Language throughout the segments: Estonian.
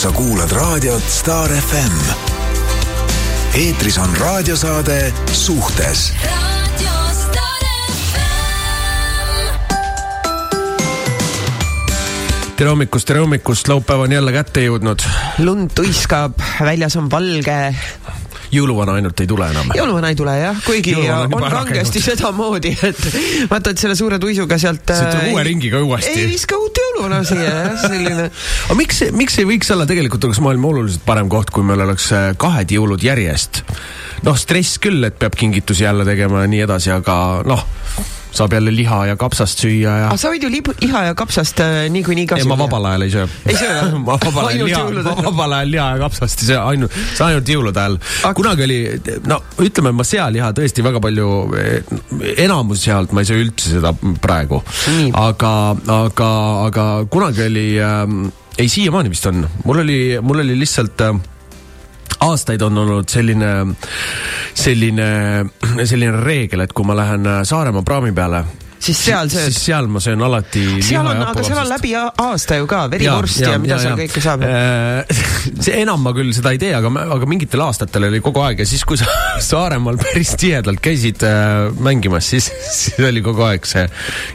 sa kuulad raadiot Star FM. eetris on raadiosaade Suhtes tere hommikust, tere hommikust, laupäev on jälle kätte jõudnud. lund tuiskab, väljas on valge. Jõuluvana ainult ei tule enam. jõuluvana ei tule jah, kuigi on, kangesti sedamoodi, et vaata, et selle suure tuisuga sealt. ütled uue ringiga uuesti. ei viska uut jõuluvana siia jah, selline. aga miks, miks ei võiks olla, tegelikult oleks maailm oluliselt parem koht, kui meil oleks äh, kahed jõulud järjest. noh, stress küll, et peab kingitusi jälle tegema ja nii edasi, aga noh saab jälle liha ja kapsast süüa ja. aga sa võid ju libu, liha ja kapsast äh, niikuinii ka süüa. ei, ma vabal ajal ei söö. ei söö jah? ma vabal ajal liha, vabal ajal liha ja kapsast ei söö, ainult, see ainult jõulude ajal aga.... kunagi oli, no ütleme, ma sealiha tõesti väga palju, eh, enamus sealt ma ei söö üldse seda praegu. aga, aga, aga kunagi oli äh,, ei siiamaani vist on, mul oli, mul oli lihtsalt äh, aastaid on olnud selline, selline, selline reegel, et kui ma lähen Saaremaa praami peale siis seal sööd? siis seal ma söön alati seal on, aga seal on läbi aasta ju ka verivorst ja, ja, ja mida ja, seal ja. kõike saab äh, see enam ma küll seda ei tee, aga, aga mingitel aastatel oli kogu aeg ja siis, kui sa Saaremaal päris tihedalt käisid äh, mängimas, siis, siis oli kogu aeg see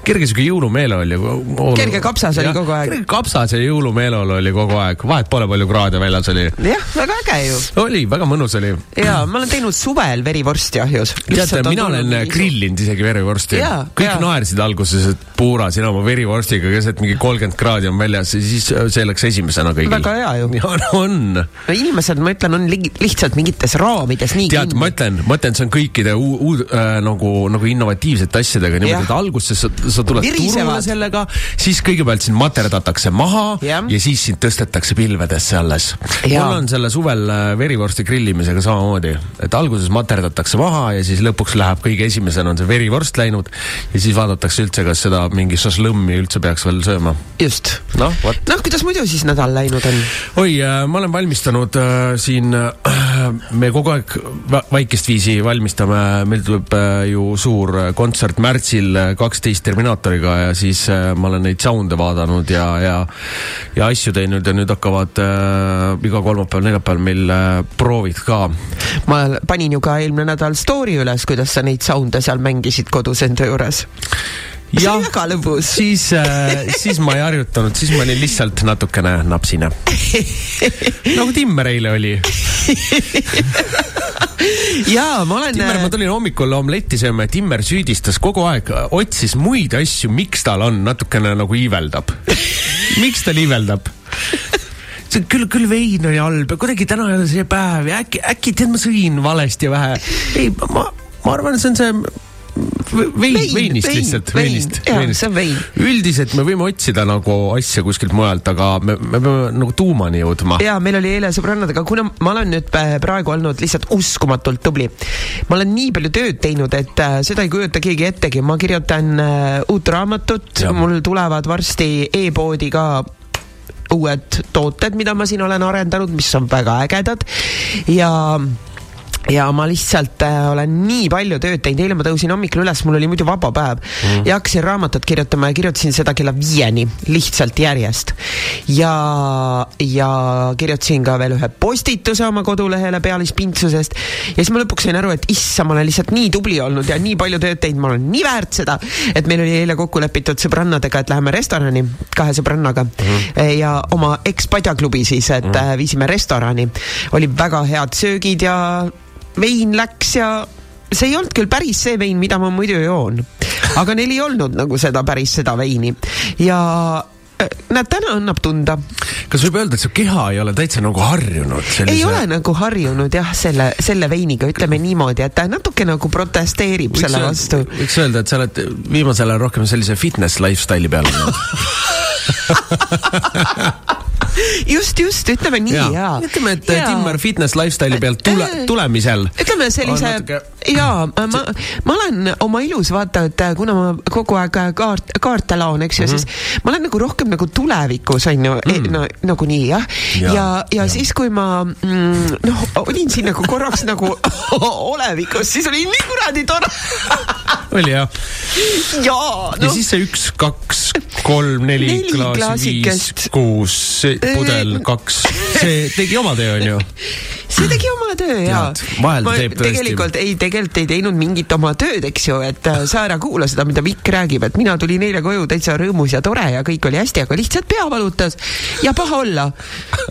kerge sihuke jõulumeeleolu. kerge kapsas oli kogu aeg. kapsas ja jõulumeeleolu oli kogu aeg, vahet pole, palju kraade väljas oli. jah, väga äge ju. oli, väga mõnus oli. ja ma olen teinud suvel verivorsti ahjus. teate, mina olen grillinud isegi verivorsti. kõik naersid naersid alguses, et Puura, sina oma verivorstiga keset mingi kolmkümmend kraadi on väljas ja siis see läks esimesena kõigil. väga hea ju. ja no on. no inimesed, ma ütlen, on li lihtsalt mingites raamides nii tead, ma ütlen, ma ütlen, see on kõikide uud äh, nagu, nagu innovatiivsete asjadega niimoodi, et alguses sa, sa tuled Virisevad. turule sellega, siis kõigepealt sind materdatakse maha ja, ja siis sind tõstetakse pilvedesse alles. mul on selle suvel äh, verivorsti grillimisega samamoodi, et alguses materdatakse maha ja siis lõpuks läheb kõige esimesena on see verivorst läinud ja siis vaadatakse üldse, kas seda mingi šašlõmmi üldse peaks veel sööma. just. noh, noh, kuidas muidu siis nädal läinud on? oi äh,, ma olen valmistanud äh, siin äh,, me kogu aeg vaikest viisi valmistame, meil tuleb äh, ju suur kontsert märtsil äh, kaksteist Terminaatoriga ja siis äh, ma olen neid sound'e vaadanud ja, ja ja asju teinud ja nüüd hakkavad äh, iga kolmapäeval, neljapäeval meil äh, proovid ka. ma panin ju ka eelmine nädal story üles, kuidas sa neid sound'e seal mängisid kodus enda juures lõbus. siis äh,, siis ma ei harjutanud, siis ma olin lihtsalt natukene napsine. nagu Timmer eile oli jaa, ma olen. Timmer, ma tulin hommikul omletti sööma ja Timmer süüdistas kogu aeg, otsis muid asju, miks tal on, natukene nagu iiveldab. miks ta iiveldab? küll, küll vein oli halb ja kuidagi täna ei ole see päev ja äkki, äkki tead, ma sõin valesti vähe. ei, ma, ma arvan, see on see vein, veinist vein, lihtsalt, veinist. see on vein. üldiselt me võime otsida nagu asja kuskilt mujalt, aga me, me peame nagu tuumani jõudma. ja meil oli eile sõbrannadega, kuna ma olen nüüd praegu olnud lihtsalt uskumatult tubli. ma olen nii palju tööd teinud, et äh, seda ei kujuta keegi ettegi, ma kirjutan äh, uut raamatut, mul tulevad varsti e-poodi ka uued tooted, mida ma siin olen arendanud, mis on väga ägedad ja ja ma lihtsalt äh, olen nii palju tööd teinud, eile ma tõusin hommikul üles, mul oli muidu vaba päev mm. ja hakkasin raamatut kirjutama ja kirjutasin seda kella viieni lihtsalt järjest. ja, ja kirjutasin ka veel ühe postituse oma kodulehele pealispintsusest ja siis ma lõpuks sain aru, et issa, ma olen lihtsalt nii tubli olnud ja nii palju tööd teinud, ma olen nii väärt seda, et meil oli eile kokku lepitud sõbrannadega, et läheme restorani kahe sõbrannaga mm. ja oma ekspadjaklubi siis, et mm. viisime restorani. oli väga head söögid ja vein läks ja see ei olnud küll päris see vein, mida ma muidu joon. aga neil ei olnud nagu seda päris seda veini ja äh, näed, täna annab tunda. kas võib öelda, et su keha ei ole täitsa nagu harjunud sellise...? ei ole nagu harjunud jah, selle, selle veiniga, ütleme niimoodi, et ta natuke nagu protesteerib võiks selle vastu. võiks öelda, et sa oled viimasel ajal rohkem sellise fitness lifestyle'i peal olnud just, just, ütleme nii ja, ja.. ütleme, et ja. Timmer fitness lifestyle'i pealt tule, äh, tulemisel. ütleme sellise natuke... ja ma, ma olen oma ilus vaata, et kuna ma kogu aeg kaart, kaarte laon, eks ju mm, -hmm. siis ma olen nagu rohkem nagu tulevikus on ju mm, -hmm. no nagu nii jah. ja, ja, ja, ja siis, kui ma mm, noh, olin siin nagu korraks nagu olevikus, siis oli nii kuradi tore oli jah? jaa no.. ja siis see üks-kaks kaks, kolm, neli, klaasi, viis, kuus, pudel, kaks. see tegi oma töö, onju. see tegi oma töö ja vahel ta teeb tõesti. tegelikult ei, tegelikult ei teinud mingit oma tööd, eks ju, et äh, sa ära kuula seda, mida Mikk räägib, et mina tulin eile koju täitsa rõõmus ja tore ja kõik oli hästi, aga lihtsalt pea valutas ja paha olla.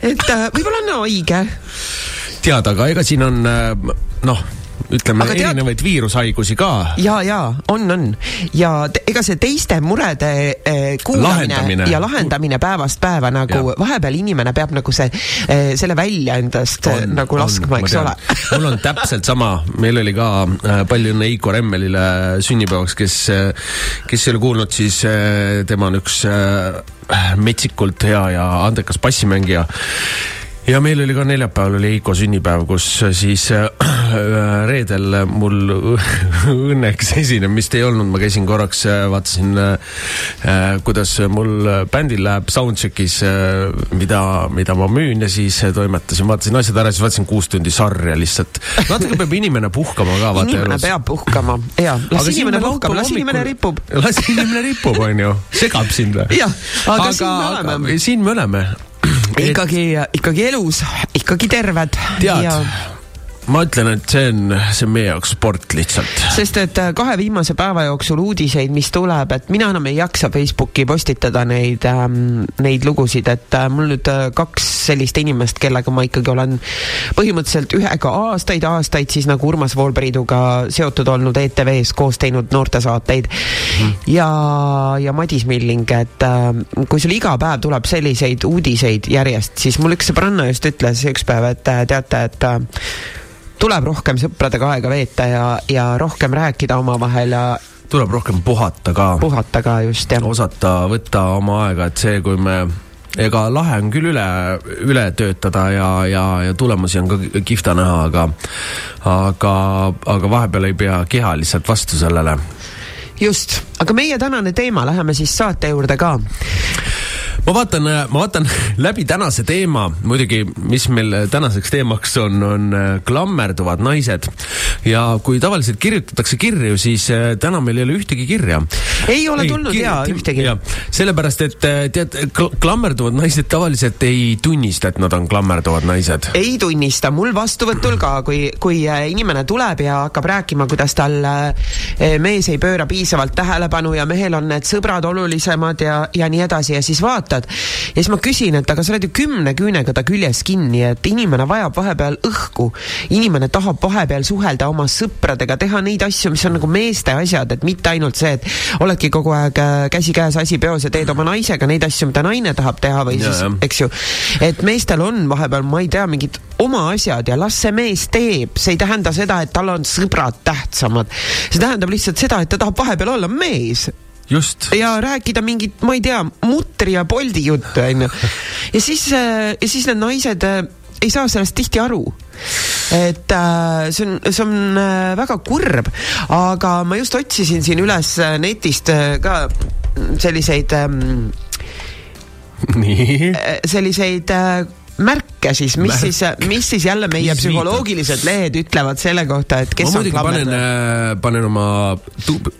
et äh, võib-olla on haige. tead, aga ega siin on äh, noh, ütleme Aga tead- erinevaid viirushaigusi ka. ja, ja on, on ja ega see teiste murede eh, kuulamine Lahendamine. ja lahendamine päevast päeva nagu Ja. vahepeal inimene peab nagu see eh, selle välja endast eh, nagu laskma, eks ole. mul on täpselt sama, meil oli ka äh, palju õnne Heiko Remmelile sünnipäevaks, kes, kes ei ole kuulnud, siis äh, tema on üks äh, metsikult hea ja andekas bassimängija ja meil oli ka neljapäeval oli Heiko sünnipäev, kus siis äh, reedel mul õnneks esinemist ei olnud, ma käisin korraks, äh, vaatasin äh, kuidas mul bändil läheb soundcheck'is, mida, mida ma müün ja siis toimetasin, vaatasin asjad ära, siis vaatasin kuus tundi sarja lihtsalt. natuke peab inimene puhkama ka inimene elus. peab puhkama ja las Aga inimene puhkab, las inimene ripub. las inimene ripub, onju, segab sind või? Jah, aga siin me oleme. siin me oleme. Ikkagi, ikkagi elus, ikkagi terved. tead, ma ütlen, et see on, see on meie jaoks sport lihtsalt. sest et äh, kahe viimase päeva jooksul uudiseid, mis tuleb, et mina enam ei jaksa Facebooki postitada neid ähm,, neid lugusid, et äh, mul nüüd äh, kaks sellist inimest, kellega ma ikkagi olen põhimõtteliselt ühega aastaid-aastaid siis nagu Urmas Voolperiiduga seotud olnud ETV-s koos teinud noortesaateid mm. ja, ja Madis Milling, et äh, kui sul iga päev tuleb selliseid uudiseid järjest, siis mul üks sõbranna just ütles üks päev, et äh, teate, et äh, tuleb rohkem sõpradega aega veeta ja, ja rohkem rääkida omavahel ja tuleb rohkem puhata ka. puhata ka just jah. osata võtta oma aega, et see, kui me ega lahe on küll üle, üle töötada ja, ja, ja tulemusi on ka kihvta näha, aga aga, aga vahepeal ei pea keha lihtsalt vastu sellele. just, aga meie tänane teema, läheme siis saate juurde ka ma vaatan, ma vaatan läbi tänase teema, muidugi, mis meil tänaseks teemaks on, on äh, klammerduvad naised. ja kui tavaliselt kirjutatakse kirju, siis äh, täna meil ei ole ühtegi kirja. ei ole tulnud jaa, ühtegi. sellepärast, et äh, tead, klammerduvad naised tavaliselt ei tunnista, et nad on klammerduvad naised. ei tunnista, mul vastuvõtul ka, kui, kui inimene tuleb ja hakkab rääkima, kuidas tal mees ei pööra piisavalt tähelepanu ja mehel on need sõbrad olulisemad ja, ja nii edasi ja siis vaatad ja siis ma küsin, et aga sa oled ju kümne küünega ta küljes kinni, et inimene vajab vahepeal õhku. inimene tahab vahepeal suhelda oma sõpradega, teha neid asju, mis on nagu meeste asjad, et mitte ainult see, et oledki kogu aeg äh, käsikäes asi peos ja teed oma naisega neid asju, mida naine tahab teha või ja, siis, eks ju. et meestel on vahepeal, ma ei tea, mingid oma asjad ja las see mees teeb, see ei tähenda seda, et tal on sõbrad tähtsamad. see tähendab lihtsalt seda, et ta tahab vahepeal olla mees just. ja rääkida mingit, ma ei tea, mutri ja Boldi juttu, onju. ja siis, ja siis need naised äh, ei saa sellest tihti aru. et äh, see on, see on äh, väga kurb, aga ma just otsisin siin üles äh, netist äh, ka selliseid ähm,, nii selliseid äh, märke siis, mis Märk. siis, mis siis jälle meie mis psühholoogilised viitab? lehed ütlevad selle kohta, et kes ma muidugi panen, panen oma tub-,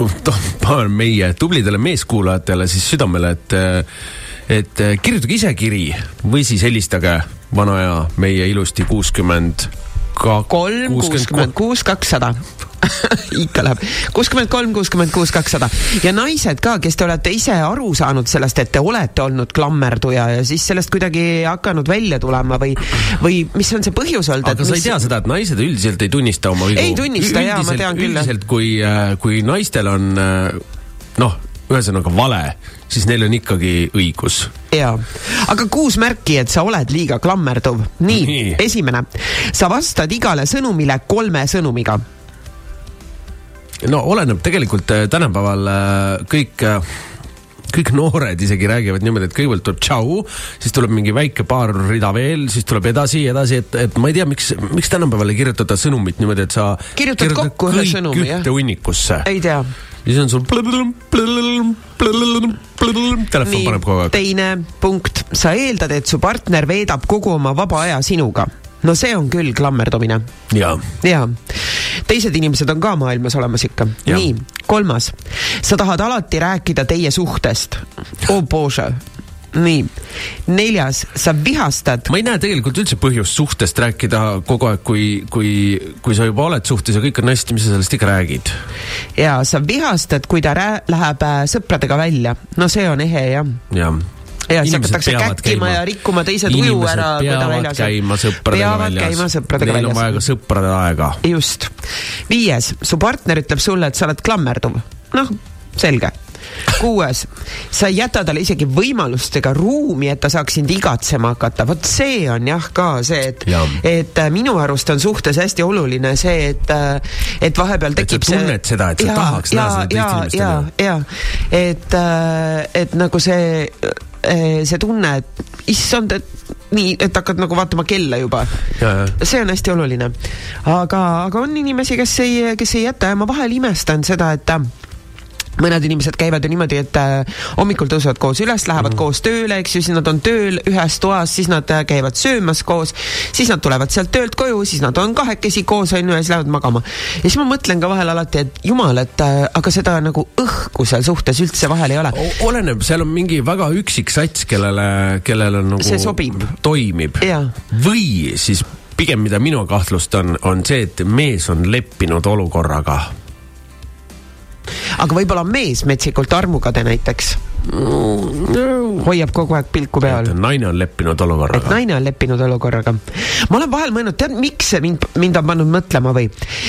panen meie tublidele meeskuulajatele siis südamele, et et kirjutage ise kiri või siis helistage vana aja meie ilusti kuuskümmend kolm, kuuskümmend kuus, kakssada ikka läheb. kuuskümmend kolm, kuuskümmend kuus, kakssada. ja naised ka, kes te olete ise aru saanud sellest, et te olete olnud klammerduja ja siis sellest kuidagi hakanud välja tulema või, või mis on see põhjus olnud? aga sa mis... ei tea seda, et naised üldiselt ei tunnista oma vigu? ei tunnista jaa, ma tean küll. üldiselt, kui, kui naistel on noh, ühesõnaga vale, siis neil on ikkagi õigus. jaa, aga kuus märki, et sa oled liiga klammerduv. nii, nii., esimene, sa vastad igale sõnumile kolme sõnumiga no oleneb tegelikult tänapäeval kõik kõik noored isegi räägivad niimoodi, et kõigepealt tuleb tšau, siis tuleb mingi väike paar rida veel, siis tuleb edasi, edasi, et, et ma ei tea, miks, miks tänapäeval ei kirjutata sõnumit niimoodi, et sa kirjutad kokku ühe sõnumi, jah? hunnikusse. ei tea. ja siis on sul telefon Nii, paneb kogu aeg. teine punkt, sa eeldad, et su partner veedab kogu oma vaba aja sinuga no see on küll klammerdumine. jaa. jaa. teised inimesed on ka maailmas olemas ikka. nii, kolmas. sa tahad alati rääkida teie suhtest. oh bože nii, neljas, sa vihastad. ma ei näe tegelikult üldse põhjust suhtest rääkida kogu aeg, kui, kui, kui sa juba oled suhtes ja kõik on hästi, mis sa sellest ikka räägid? ja sa vihastad, kui ta rää-, läheb äh, sõpradega välja, no see on ehe jah. jah ja siis hakatakse käkkima ja rikkuma teise tuju ära, kui ta väljas on. käima sõpradega peavad väljas. käima sõpradega Neil väljas. Neil on vaja ka sõprade aega. just. viies, su partner ütleb sulle, et sa oled klammerduv. noh, selge kuues, sa ei jäta talle isegi võimalust ega ruumi, et ta saaks sind igatsema hakata, vot see on jah ka see, et, et äh, minu arust on suhtes hästi oluline see, et, äh, et vahepeal tekib see. tunned seda, et sa ja, tahaks näha seda teist inimest. ja, ja, et, äh, et nagu see, see tunne, et issand, et nii, et hakkad nagu vaatama kella juba. see on hästi oluline. aga, aga on inimesi, kes ei, kes ei jäta ja ma vahel imestan seda, et mõned inimesed käivad ju niimoodi, et äh, hommikul tõusevad koos üles, lähevad mm -hmm. koos tööle, eks ju, siis nad on tööl ühes toas, siis nad äh, käivad söömas koos, siis nad tulevad sealt töölt koju, siis nad on kahekesi koos, on ju, ja siis lähevad magama. ja siis ma mõtlen ka vahel alati, et jumal, et äh, aga seda nagu õhku seal suhtes üldse vahel ei ole. oleneb, seal on mingi väga üksik sats, kellele, kellele nagu see sobib. toimib. või siis pigem, mida minu kahtlustan, on see, et mees on leppinud olukorraga aga võib-olla on mees metsikult armukade näiteks hoiab kogu aeg pilku peal. naine on leppinud olukorraga. et naine on leppinud olukorraga. ma olen vahel mõelnud, tead, miks see mind, mind on pannud mõtlema või?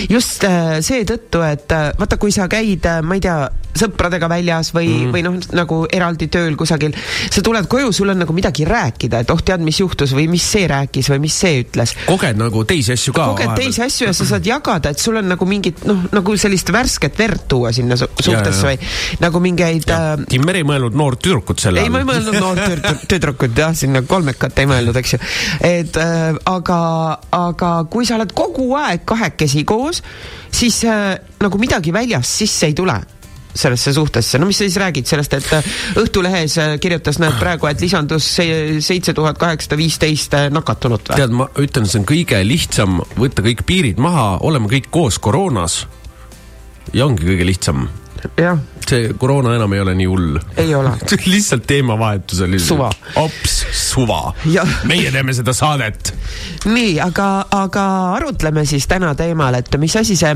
just äh, seetõttu, et äh, vaata, kui sa käid äh,, ma ei tea, sõpradega väljas või mm., või noh, nagu eraldi tööl kusagil, sa tuled koju, sul on nagu midagi rääkida, et oh, tead, mis juhtus või mis see rääkis või mis see ütles. koged nagu teisi asju ka. koged teisi asju ja sa saad jagada, et sul on nagu mingit noh, nagu sellist värsket verd tuua sinna su suhtesse või nagu mingeid. Äh, Timmer ei mõelnud mõelnud noort tüdrukut selle all? ei, ma ei mõelnud noort tüdrukut jah, sinna kolmekat ei mõelnud, eks ju. et äh, aga, aga kui sa oled kogu aeg kahekesi koos, siis äh, nagu midagi väljast sisse ei tule sellesse suhtesse, no mis sa siis räägid sellest, et äh, Õhtulehes äh, kirjutas, näed praegu, et lisandus seitse tuhat kaheksasada viisteist äh, nakatunut või? tead, ma ütlen, see on kõige lihtsam võtta kõik piirid maha, oleme kõik koos koroonas ja ongi kõige lihtsam jah. see koroona enam ei ole nii hull. ei ole lihtsalt teemavahetus oli. suva. hops, suva. meie teeme seda saadet. nii, aga, aga arutleme siis täna teemal, et mis asi see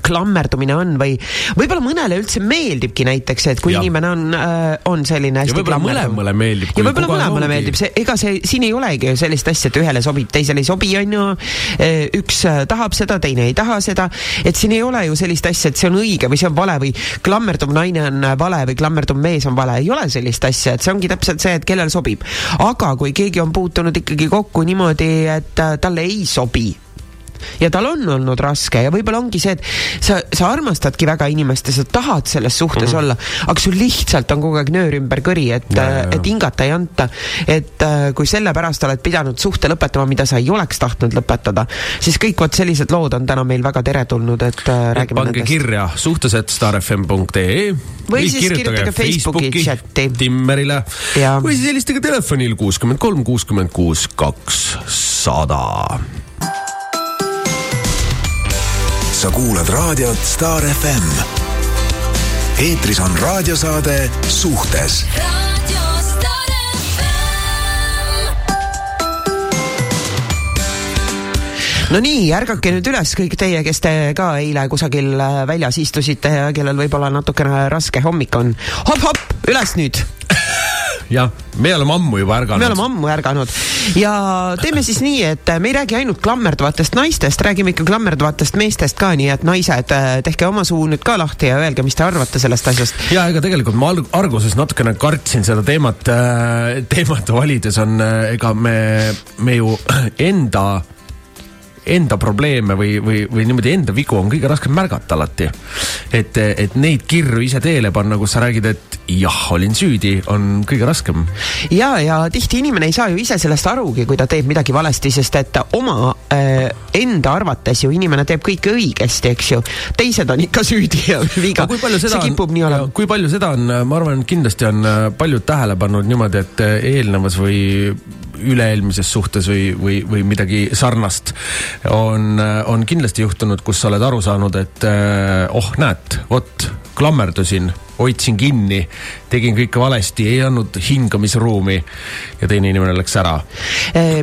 klammerdumine on või võib-olla mõnele üldse meeldibki näiteks, et kui ja. inimene on äh,, on selline hästi võib-olla mõlemale meeldib. ja võib-olla mõlemale meeldib, see, ega see, siin ei olegi ju sellist asja, et ühele sobib, teisele ei sobi, on ju. Äh, üks äh, tahab seda, teine ei taha seda, et siin ei ole ju sellist asja, et see on õige või see on vale või klammerduv naine on vale või klammerduv mees on vale, ei ole sellist asja, et see ongi täpselt see, et kellele sobib. aga kui keegi on puutunud ikkagi kokku niimoodi, et äh, talle ei sobi ja tal on olnud raske ja võib-olla ongi see, et sa, sa armastadki väga inimest ja sa tahad selles suhtes mm -hmm. olla, aga sul lihtsalt on kogu aeg nöör ümber kõri, et, et hingata ei anta. et äh, kui sellepärast oled pidanud suhte lõpetama, mida sa ei oleks tahtnud lõpetada, siis kõik vot sellised lood on täna meil väga teretulnud, et äh, räägime pange nendest. kirja suhtlused starfm.ee või siis kirjutage Facebooki chati Timmerile või siis helistage telefonil kuuskümmend kolm, kuuskümmend kuus, kakssada sa kuulad raadiot Star FM. eetris on raadiosaade Suhtes no nii, ärgake nüüd üles kõik teie, kes te ka eile kusagil äh, väljas istusite ja kellel võib-olla natukene raske hommik on hop,. hopp-hopp, üles nüüd jah, me oleme ammu juba ärganud. me oleme ammu ärganud ja teeme siis nii, et me ei räägi ainult klammerduvatest naistest, räägime ikka klammerduvatest meestest ka, nii et naised, tehke oma suu nüüd ka lahti ja öelge, mis te arvate sellest asjast. ja ega tegelikult ma alguses natukene kartsin seda teemat, äh, teemat valides on, äh, ega me, me ju enda enda probleeme või, või, või niimoodi enda vigu on kõige raskem märgata alati. et, et neid kirju ise teele panna, kus sa räägid, et jah, olin süüdi, on kõige raskem. ja, ja tihti inimene ei saa ju ise sellest arugi, kui ta teeb midagi valesti, sest et oma äh, enda arvates ju inimene teeb kõike õigesti, eks ju. teised on ikka süüdi ja viga. see kipub nii olema. kui palju seda on, ma arvan, kindlasti on paljud tähele pannud niimoodi, et eelnevas või üle-eelmises suhtes või, või, või midagi sarnast, on, on kindlasti juhtunud, kus sa oled aru saanud, et oh, näed, vot, klammerdusin hoidsin kinni, tegin kõike valesti, ei andnud hingamisruumi ja teine inimene läks ära.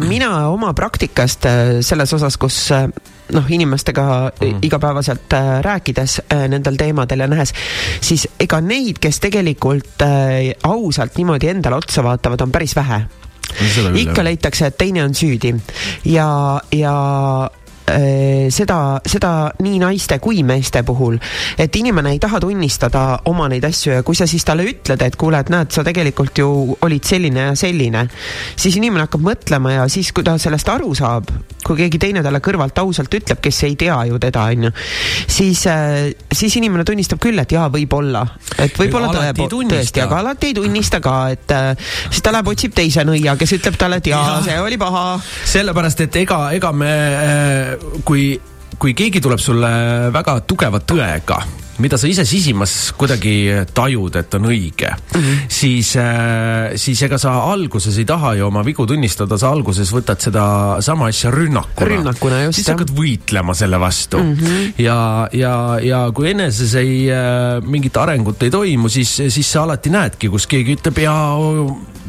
mina oma praktikast selles osas, kus noh, inimestega mm. igapäevaselt äh, rääkides äh, nendel teemadel ja nähes, siis ega neid, kes tegelikult äh, ausalt niimoodi endale otsa vaatavad, on päris vähe ikka leitakse, et teine on süüdi. Ja, ja seda, seda nii naiste kui meeste puhul, et inimene ei taha tunnistada oma neid asju ja kui sa siis talle ütled, et kuule, et näed, sa tegelikult ju olid selline ja selline, siis inimene hakkab mõtlema ja siis, kui ta sellest aru saab, kui keegi teine talle kõrvalt ausalt ütleb, kes ei tea ju teda, onju, siis, äh, siis inimene tunnistab küll, et jaa, võib-olla, et võib-olla tõe, tõesti, aga alati ei tunnista ka, et äh, siis ta läheb, otsib teise nõia, kes ütleb talle, et jaa ja., see oli paha. sellepärast, et ega, ega me kui, kui keegi tuleb sulle väga tugeva tõega, mida sa ise sisimas kuidagi tajud, et on õige mm, -hmm. siis, äh, siis ega sa alguses ei taha ju oma vigu tunnistada, sa alguses võtad seda sama asja rünnakuna. rünnakuna, just. siis hakkad võitlema selle vastu mm. -hmm. ja, ja, ja kui eneses ei, äh, mingit arengut ei toimu, siis, siis sa alati näedki, kus keegi ütleb ja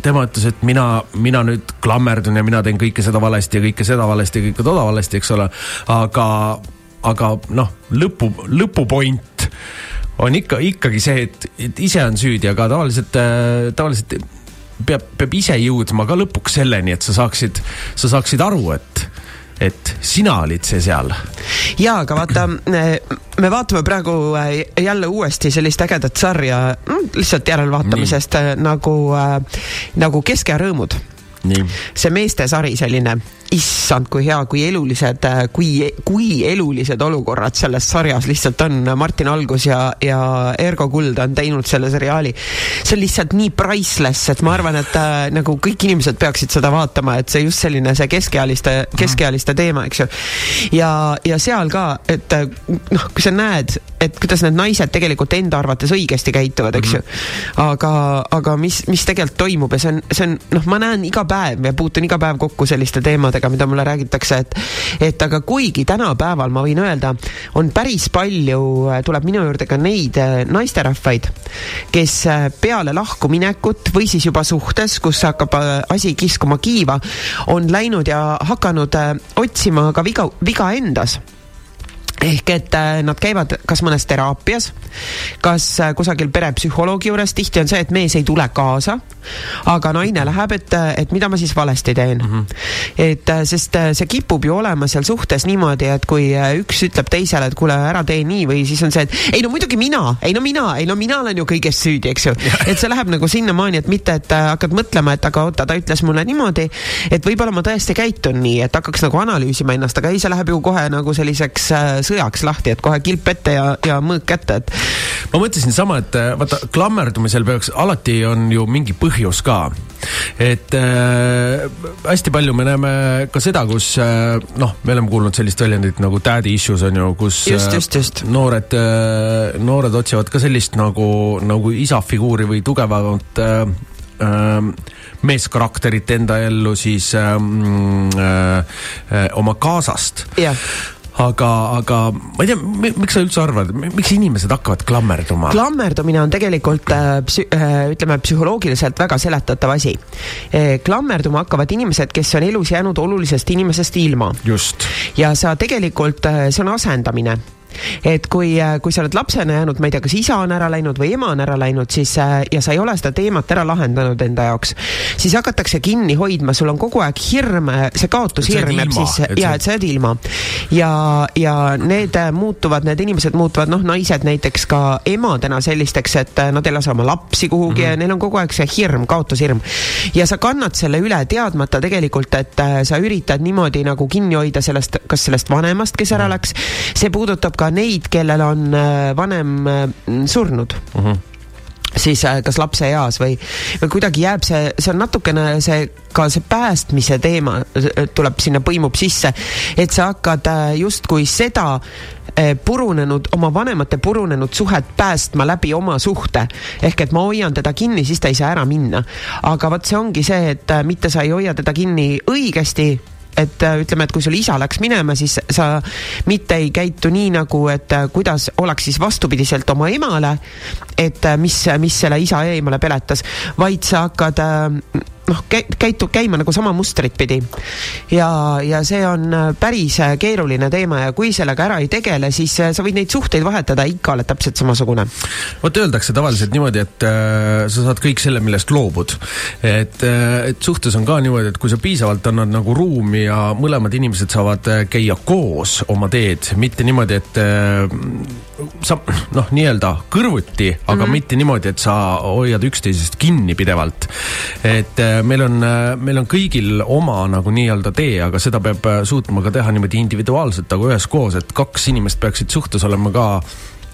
tema ütles, et mina, mina nüüd klammerdun ja mina teen kõike seda valesti ja kõike seda valesti ja kõike toda valesti, eks ole. aga, aga noh, lõpu, lõpupoint on ikka, ikkagi see, et, et ise on süüdi, aga tavaliselt, äh, tavaliselt peab, peab ise jõudma ka lõpuks selleni, et sa saaksid, sa saaksid aru, et et sina olid see seal. ja, aga vaata, me vaatame praegu äh, jälle uuesti sellist ägedat sarja, mm, lihtsalt järelvaatamisest Nii. Äh, nagu, nagu Kesk- ja Rõõmud. See meestesari selline issand, kui hea, kui elulised, äh, kui, kui elulised olukorrad selles sarjas lihtsalt on. Martin Algus ja, ja Ergo Kuld on teinud selle seriaali. see on lihtsalt nii priceless, et ma arvan, et äh, nagu kõik inimesed peaksid seda vaatama, et see just selline see keskealiste, keskealiste teema, eks ju. ja, ja seal ka, et äh, noh, kui sa näed, et kuidas need naised tegelikult enda arvates õigesti käituvad, eks ju. Mhm. aga, aga mis, mis tegelikult toimub ja see on, see on noh, ma näen iga päev ja puutun iga päev kokku selliste teemadega mida mulle räägitakse, et et aga kuigi tänapäeval ma võin öelda, on päris palju, tuleb minu juurde ka neid äh, naisterahvaid, kes äh, peale lahkuminekut või siis juba suhtes, kus hakkab äh, asi kiskuma kiiva, on läinud ja hakanud otsima ka viga, viga endas ehk et äh, nad käivad kas mõnes teraapias, kas äh, kusagil perepsühholoogi juures, tihti on see, et mees ei tule kaasa, aga naine läheb, et, äh, et mida ma siis valesti teen mm. -hmm. et sest see kipub ju olema seal suhtes niimoodi, et kui üks ütleb teisele, et kuule, ära tee nii või siis on see, et ei no muidugi mina, ei no mina, ei no mina olen ju kõiges süüdi, eks ju. et see läheb nagu sinnamaani, et mitte, et hakkad mõtlema, et aga oota, ta ütles mulle niimoodi, et võib-olla ma tõesti käitun nii, et hakkaks nagu analüüsima ennast, aga ei, see läheb ju kohe nagu selliseks sõjaks lahti, et kohe kilp ette ja, ja mõõk kätte, et. ma mõtlesin sama, et äh, vaata klammerdumisel peaks, alati on ju mingi põhjus ka. et äh, hästi palju me näeme ka seda, kus äh, noh, me oleme kuulnud sellist väljendit nagu daddy issues on ju, kus just, just, just. Äh, noored äh,, noored otsivad ka sellist nagu, nagu isa figuuri või tugevamat äh, äh, meeskarakterit enda ellu siis ähm, äh, äh, oma kaasast yeah aga, aga ma ei tea, miks sa üldse arvad, miks inimesed hakkavad klammerduma? klammerdumine on tegelikult äh, psü, äh, ütleme psühholoogiliselt väga seletatav asi. Äh, klammerduma hakkavad inimesed, kes on elus jäänud olulisest inimesest ilma. ja sa tegelikult, see on asendamine et kui, äh, kui sa oled lapsena jäänud, ma ei tea, kas isa on ära läinud või ema on ära läinud, siis äh, ja sa ei ole seda teemat ära lahendanud enda jaoks, siis hakatakse kinni hoidma, sul on kogu aeg hirm, see kaotushirm jääb siis ja et sa jääd ilma. ja, ja need äh, muutuvad, need inimesed muutuvad, noh, naised näiteks ka emadena sellisteks, et nad ei lase oma lapsi kuhugi mm -hmm. ja neil on kogu aeg see hirm, kaotushirm. ja sa kannad selle üle teadmata tegelikult, et sa üritad niimoodi nagu kinni hoida sellest, kas sellest vanemast, kes ära mhm. läks, see puudutab ka neid, kellel on äh, vanem äh, surnud uh. -huh siis äh, kas lapse eas või, või kuidagi jääb see, see on natukene see, ka see päästmise teema tuleb sinna, põimub sisse, et sa hakkad justkui seda purunenud, oma vanemate purunenud suhet päästma läbi oma suhte. ehk et ma hoian teda kinni, siis ta ei saa ära minna. aga vot see ongi see, et mitte sa ei hoia teda kinni õigesti, et äh, ütleme, et kui sul isa läks minema, siis sa mitte ei käitu nii nagu, et äh, kuidas oleks siis vastupidiselt oma emale, et äh, mis, mis selle isa eemale peletas, vaid sa hakkad noh, käitub käima nagu sama mustrit pidi. ja, ja see on äh, päris äh, keeruline teema ja kui sellega ära ei tegele, siis äh, sa võid neid suhteid vahetada, ikka oled täpselt samasugune. vot öeldakse tavaliselt niimoodi, et äh, sa saad kõik selle, millest loobud. et äh,, et suhtes on ka niimoodi, et kui sa piisavalt annad nagu ruumi ja mõlemad inimesed saavad käia koos oma teed, mitte niimoodi, et äh, sa noh, nii-öelda kõrvuti, aga mm -hmm. mitte niimoodi, et sa hoiad üksteisest kinni pidevalt. et äh, meil on, äh, meil on kõigil oma nagu nii-öelda tee, aga seda peab äh, suutma ka teha niimoodi individuaalselt, aga üheskoos, et kaks inimest peaksid suhtes olema ka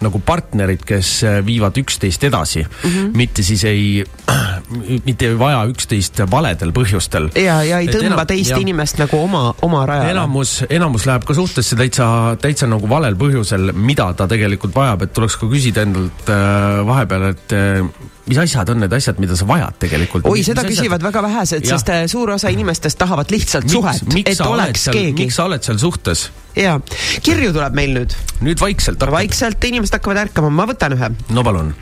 nagu partnerid, kes äh, viivad üksteist edasi mm, -hmm. mitte siis ei, mitte ei vaja üksteist valedel põhjustel. ja, ja ei tõmba enam, teist ja, inimest nagu oma, oma rajale. enamus, enamus läheb ka suhtesse täitsa, täitsa nagu valel põhjusel, mida ta tegelikult vajab, et tuleks ka küsida endalt äh, vahepeal, et äh, mis asjad on need asjad, mida sa vajad tegelikult? oi, seda küsivad asjad... väga vähesed, sest äh, suur osa inimestest tahavad lihtsalt miks, suhet, et oleks seal, keegi. miks sa oled seal suhtes? jaa, kirju tuleb meil nüüd. nüüd vaikselt hakkab. vaikselt inimesed hakkavad ärkama, ma võtan ühe. no palun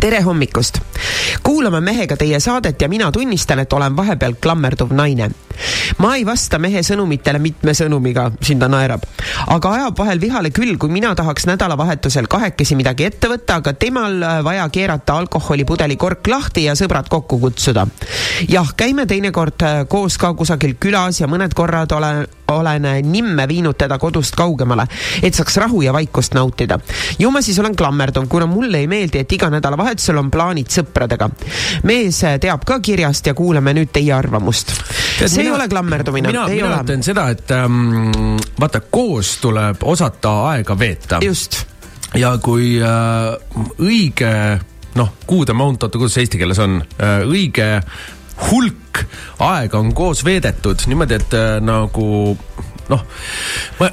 tere hommikust! kuulame mehega teie saadet ja mina tunnistan, et olen vahepeal klammerduv naine. ma ei vasta mehe sõnumitele mitme sõnumiga, siin ta naerab, aga ajab vahel vihale küll, kui mina tahaks nädalavahetusel kahekesi midagi ette võtta, aga temal äh, vaja keerata alkoholipudeli kork lahti ja sõbrad kokku kutsuda. jah, käime teinekord äh, koos ka kusagil külas ja mõned korrad olen, olen nimme viinud teda kodust kaugemale, et saaks rahu ja vaikust nautida. ju ma siis olen klammerduv, kuna mulle ei meeldi, et iga nädal nädalavahetusel on plaanid sõpradega. mees teab ka kirjast ja kuulame nüüd teie arvamust. see mina, ei ole klammerdumine. mina, mina ütlen seda, et ähm, vaata, koos tuleb osata aega veeta. just. ja kui äh, õige noh, good amount, oota, kuidas see eesti keeles on äh,, õige hulk aega on koos veedetud niimoodi, et äh, nagu noh, ma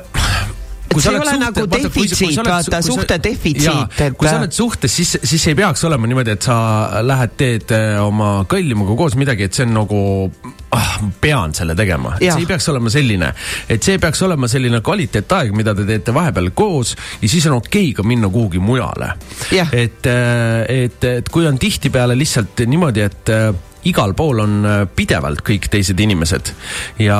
see ei ole suhte, nagu defitsiit, vaata, suhte defitsiit, et. kui sa oled suhtes, siis, siis ei peaks olema niimoodi, et sa lähed, teed äh, oma kallimaga koos midagi, et see on nagu ah, pean selle tegema, see ei peaks olema selline, et see peaks olema selline kvaliteetaeg, mida te teete vahepeal koos ja siis on okei okay ka minna kuhugi mujale. et, äh, et, et kui on tihtipeale lihtsalt niimoodi, et äh, igal pool on äh, pidevalt kõik teised inimesed ja,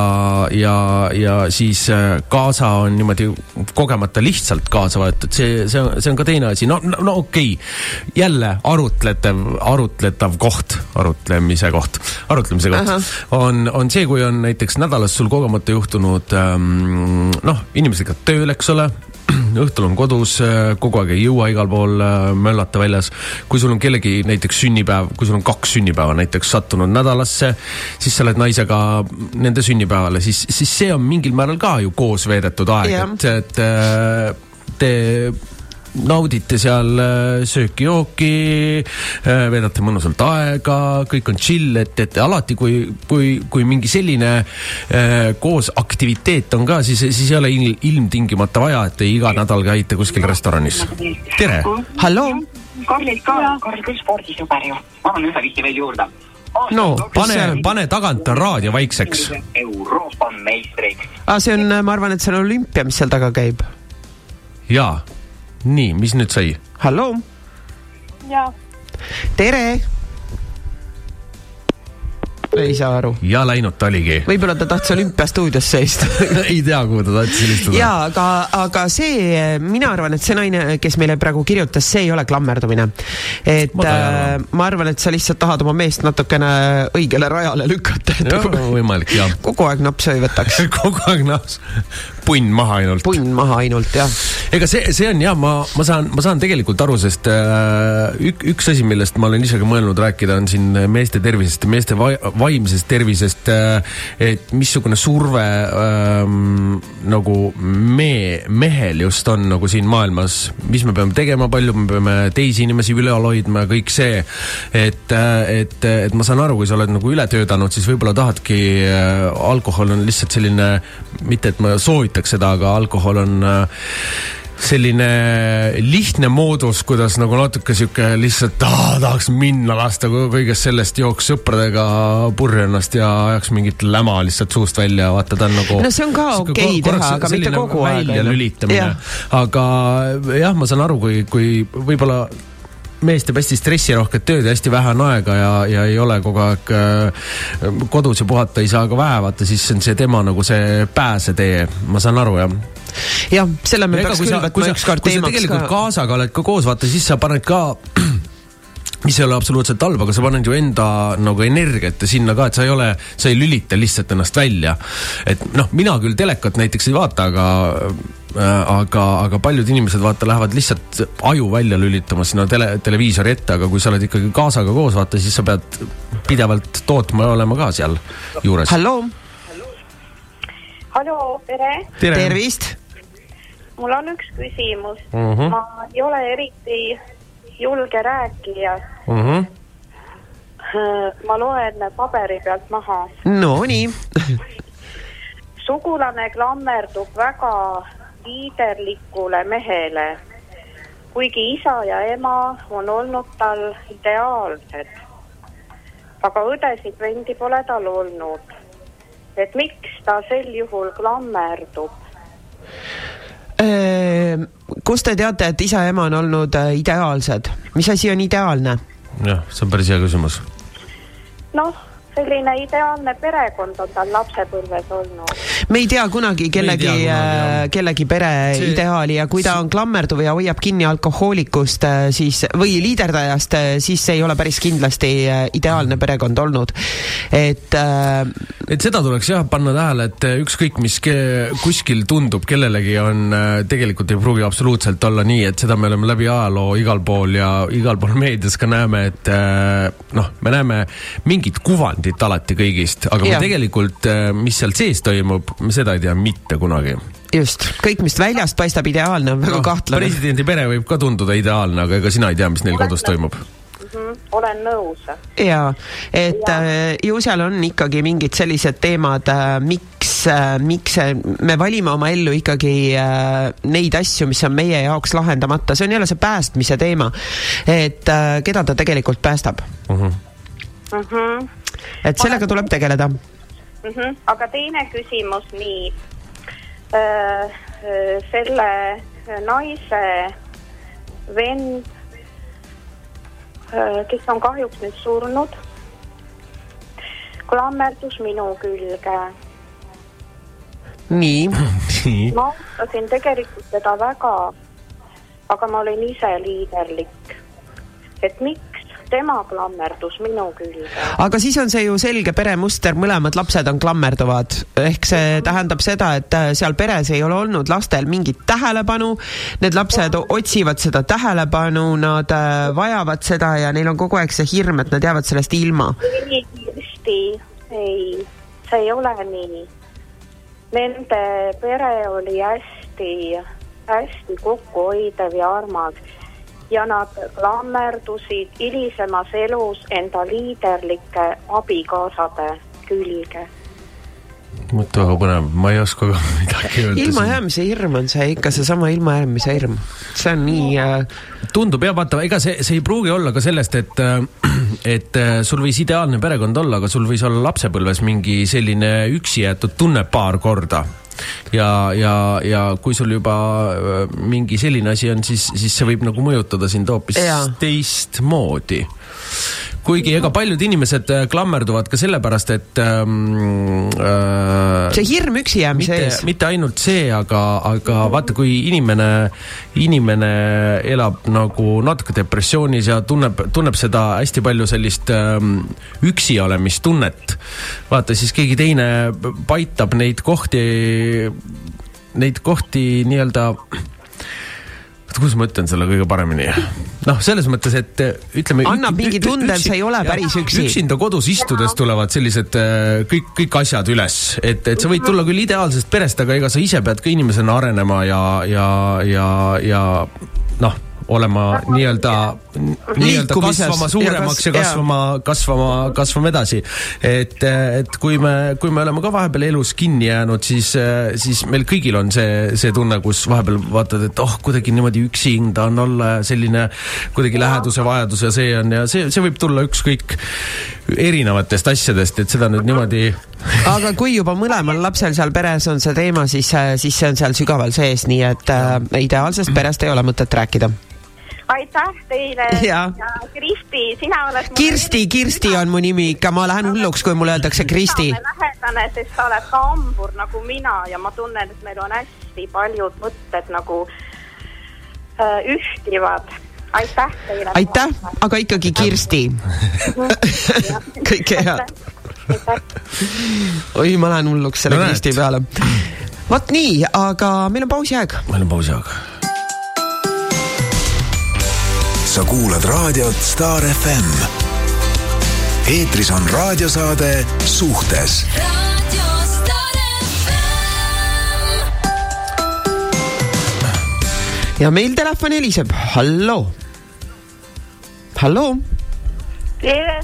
ja, ja siis äh, kaasa on niimoodi kogemata lihtsalt kaasa võetud, see, see on, see on ka teine asi, no, no, no okei okay., jälle arutletav, arutletav koht, arutlemise koht, arutlemise koht -huh. on, on see, kui on näiteks nädalas sul kogemata juhtunud ähm, noh, inimesega tööl, eks ole õhtul on kodus, äh, kogu aeg ei jõua igal pool äh, möllata väljas. kui sul on kellegi näiteks sünnipäev, kui sul on kaks sünnipäeva näiteks sattunud nädalasse, siis sa oled naisega nende sünnipäevale, siis, siis see on mingil määral ka ju koos veedetud aeg, et, et äh, te naudite seal äh, sööki-jooki, äh, veedate mõnusalt aega, kõik on chill, et, et alati, kui, kui, kui mingi selline äh, koos aktiviteet on ka, siis, siis ei ole il, ilmtingimata vaja, et te iga nädal käite kuskil restoranis. tere! halloo! Karl ka, Karl küll spordisõber ju. ma annan ühe vihje veel juurde no pane, pane tagant raadio vaikseks. Euroopa meistriks. aa, see on, ma arvan, et see on olümpia, mis seal taga käib. jaa nii, mis nüüd sai? halloo. tere ei saa aru. ja läinud ta oligi. võib-olla ta tahtis olümpiastuudios seista ei tea, kuhu ta tahtis helistada. ja, aga, aga see, mina arvan, et see naine, kes meile praegu kirjutas, see ei ole klammerdumine. et ma, äh, ma arvan, et sa lihtsalt tahad oma meest natukene õigele rajale lükata. võimalik, jah. kogu aeg napsu ei võtaks kogu aeg naps, punn maha ainult. punn maha ainult, jah. ega see, see on jah, ma, ma saan, ma saan tegelikult aru, sest äh, ük, üks asi, millest ma olen ise ka mõelnud rääkida, on siin meeste tervisest ja meeste va vaimsest tervisest, et missugune surve ähm, nagu me, mehel just on nagu siin maailmas, mis me peame tegema, palju me peame teisi inimesi ülal hoidma ja kõik see. et, et, et ma saan aru, kui sa oled nagu üle töötanud, siis võib-olla tahadki, alkohol on lihtsalt selline, mitte et ma soovitaks seda, aga alkohol on äh, selline lihtne moodus, kuidas nagu natuke sihuke lihtsalt ah, tahaks minna lasta kõigest sellest, jooks sõpradega purju ennast ja ajaks mingit läma lihtsalt suust välja, vaata ta on nagu. no see on ka okei okay teha, aga mitte kogu aeg. välja lülitamine, aga jah, ma saan aru, kui, kui võib-olla mees teeb hästi stressirohket tööd ja hästi vähe on aega ja, ja ei ole kogu aeg äh, kodus ja puhata ei saa ka vähe, vaata siis on see tema nagu see pääsetee, ma saan aru jah jah, selle me peaks küll võtma ükskord teemaks ka. tegelikult kaasaga oled ka koos, vaata siis sa paned ka mis ei ole absoluutselt halb, aga sa paned ju enda nagu energiat sinna ka, et sa ei ole, sa ei lülita lihtsalt ennast välja. et noh, mina küll telekat näiteks ei vaata, aga aga, aga paljud inimesed vaata lähevad lihtsalt aju välja lülitama sinna tele, televiisori ette, aga kui sa oled ikkagi kaasaga koos, vaata siis sa pead pidevalt tootma ja olema ka seal juures. halloo. halloo, tere. tervist mul on üks küsimus mm. -hmm. ma ei ole eriti julge rääkija mm. -hmm. ma loen paberi pealt maha. Nonii sugulane klammerdub väga liiderlikule mehele, kuigi isa ja ema on olnud tal ideaalsed. aga õdesid-vendi pole tal olnud. et miks ta sel juhul klammerdub? Ehm, kust te teate, et isa ja ema on olnud äh, ideaalsed, mis asi on ideaalne? jah, see on päris hea küsimus. noh selline ideaalne perekond on tal lapsepõlves olnud. me ei tea kunagi kellegi, äh, kellegi pere see, ideaali ja kui ta on klammerduv ja hoiab kinni alkohoolikust, äh, siis või liiderdajast, äh, siis see ei ole päris kindlasti ideaalne perekond olnud. et äh, et seda tuleks jah panna tähele, et ükskõik, mis kuskil tundub kellelegi, on tegelikult ei pruugi absoluutselt olla nii, et seda me oleme läbi ajaloo igal pool ja igal pool meedias ka näeme, et noh, me näeme mingit kuvandit kuvandit alati kõigist, aga ja. me tegelikult, äh, mis seal sees toimub, me seda ei tea mitte kunagi just, kõik, mis väljast paistab ideaalne, on väga no, kahtlane. presidendi pere võib ka tunduda ideaalne, aga ega sina ei tea, mis neil kodus toimub. -hmm, olen nõus. ja, et ja. Äh, ju seal on ikkagi mingid sellised teemad äh,, miks äh,, miks me valime oma ellu ikkagi äh, neid asju, mis on meie jaoks lahendamata, see on jälle see päästmise teema. et äh, keda ta tegelikult päästab mm. -hmm. Mm -hmm et sellega tuleb tegeleda mm. -hmm. aga teine küsimus, nii äh,. selle naise vend äh,, kes on kahjuks nüüd surnud, klammerdus minu külge. nii ma austasin tegelikult teda väga, aga ma olin ise liiderlik. et miks tema klammerdus minu külge. aga siis on see ju selge peremuster, mõlemad lapsed on klammerduvad, ehk see tähendab seda, et äh, seal peres ei ole olnud lastel mingit tähelepanu. Need lapsed otsivad seda tähelepanu, nad äh, vajavad seda ja neil on kogu aeg see hirm, et nad jäävad sellest ilma. ei, Kristi, ei, see ei ole nii. Nende pere oli hästi, hästi kokkuhoidev ja armas ja nad klammerdusid hilisemas elus enda liiderlike abikaasade külge. Mõtle väga põnev, ma ei oska ka midagi öelda. ilmajäämise hirm on see ikka seesama ilmajäämise hirm, see on nii äh.... tundub jah, vaata, ega see, see ei pruugi olla ka sellest, et, äh, et äh, sul võis ideaalne perekond olla, aga sul võis olla lapsepõlves mingi selline üksi jäetud tunne paar korda ja, ja, ja kui sul juba äh, mingi selline asi on, siis, siis see võib nagu mõjutada sind hoopis teistmoodi kuigi ega paljud inimesed äh, klammerduvad ka sellepärast, et ähm, äh, see hirm üksi jäämise ees. mitte ainult see, aga, aga vaata, kui inimene, inimene elab nagu natuke depressioonis ja tunneb, tunneb seda hästi palju sellist ähm, üksi olemistunnet. vaata, siis keegi teine paitab neid kohti, neid kohti nii-öelda kuidas ma ütlen selle kõige paremini? noh, selles mõttes, et äh, ütleme. annab mingi tunde, et sa ei ole päris üksi. üksinda kodus istudes tulevad sellised äh, kõik, kõik asjad üles, et, et sa võid tulla küll ideaalsest perest, aga ega sa ise pead ka inimesena arenema ja, ja, ja, ja noh olema nii-öelda, nii-öelda kasvama suuremaks ja, kas, ja kasvama, kasvama, kasvama edasi. et, et kui me, kui me oleme ka vahepeal elus kinni jäänud, siis, siis meil kõigil on see, see tunne, kus vahepeal vaatad, et oh, kuidagi niimoodi üksinda on olla ja selline kuidagi läheduse vajadus ja see on ja see, see võib tulla ükskõik erinevatest asjadest, et seda nüüd niimoodi aga kui juba mõlemal lapsel seal peres on see teema, siis, siis see on seal sügaval sees, nii et äh, ideaalsest perest ei ole mõtet rääkida aitäh teile ja, ja Kristi, sina oled Kirsti, Kirsti on mu nimi ikka, ma lähen hulluks, kui mulle öeldakse Kristi. lähedane, sest sa oled ka hambur nagu mina ja ma tunnen, et meil on hästi paljud mõtted nagu äh, ühtivad. aitäh teile. aitäh, aga ikkagi Kirsti kõike head. oi, ma lähen hulluks selle no, Kristi peale. vot nii, aga meil on pausiaeg. meil on pausiaeg sa kuulad raadiot Star FM. eetris on raadiosaade Suhtes ja meil telefon heliseb, halloo. halloo. tere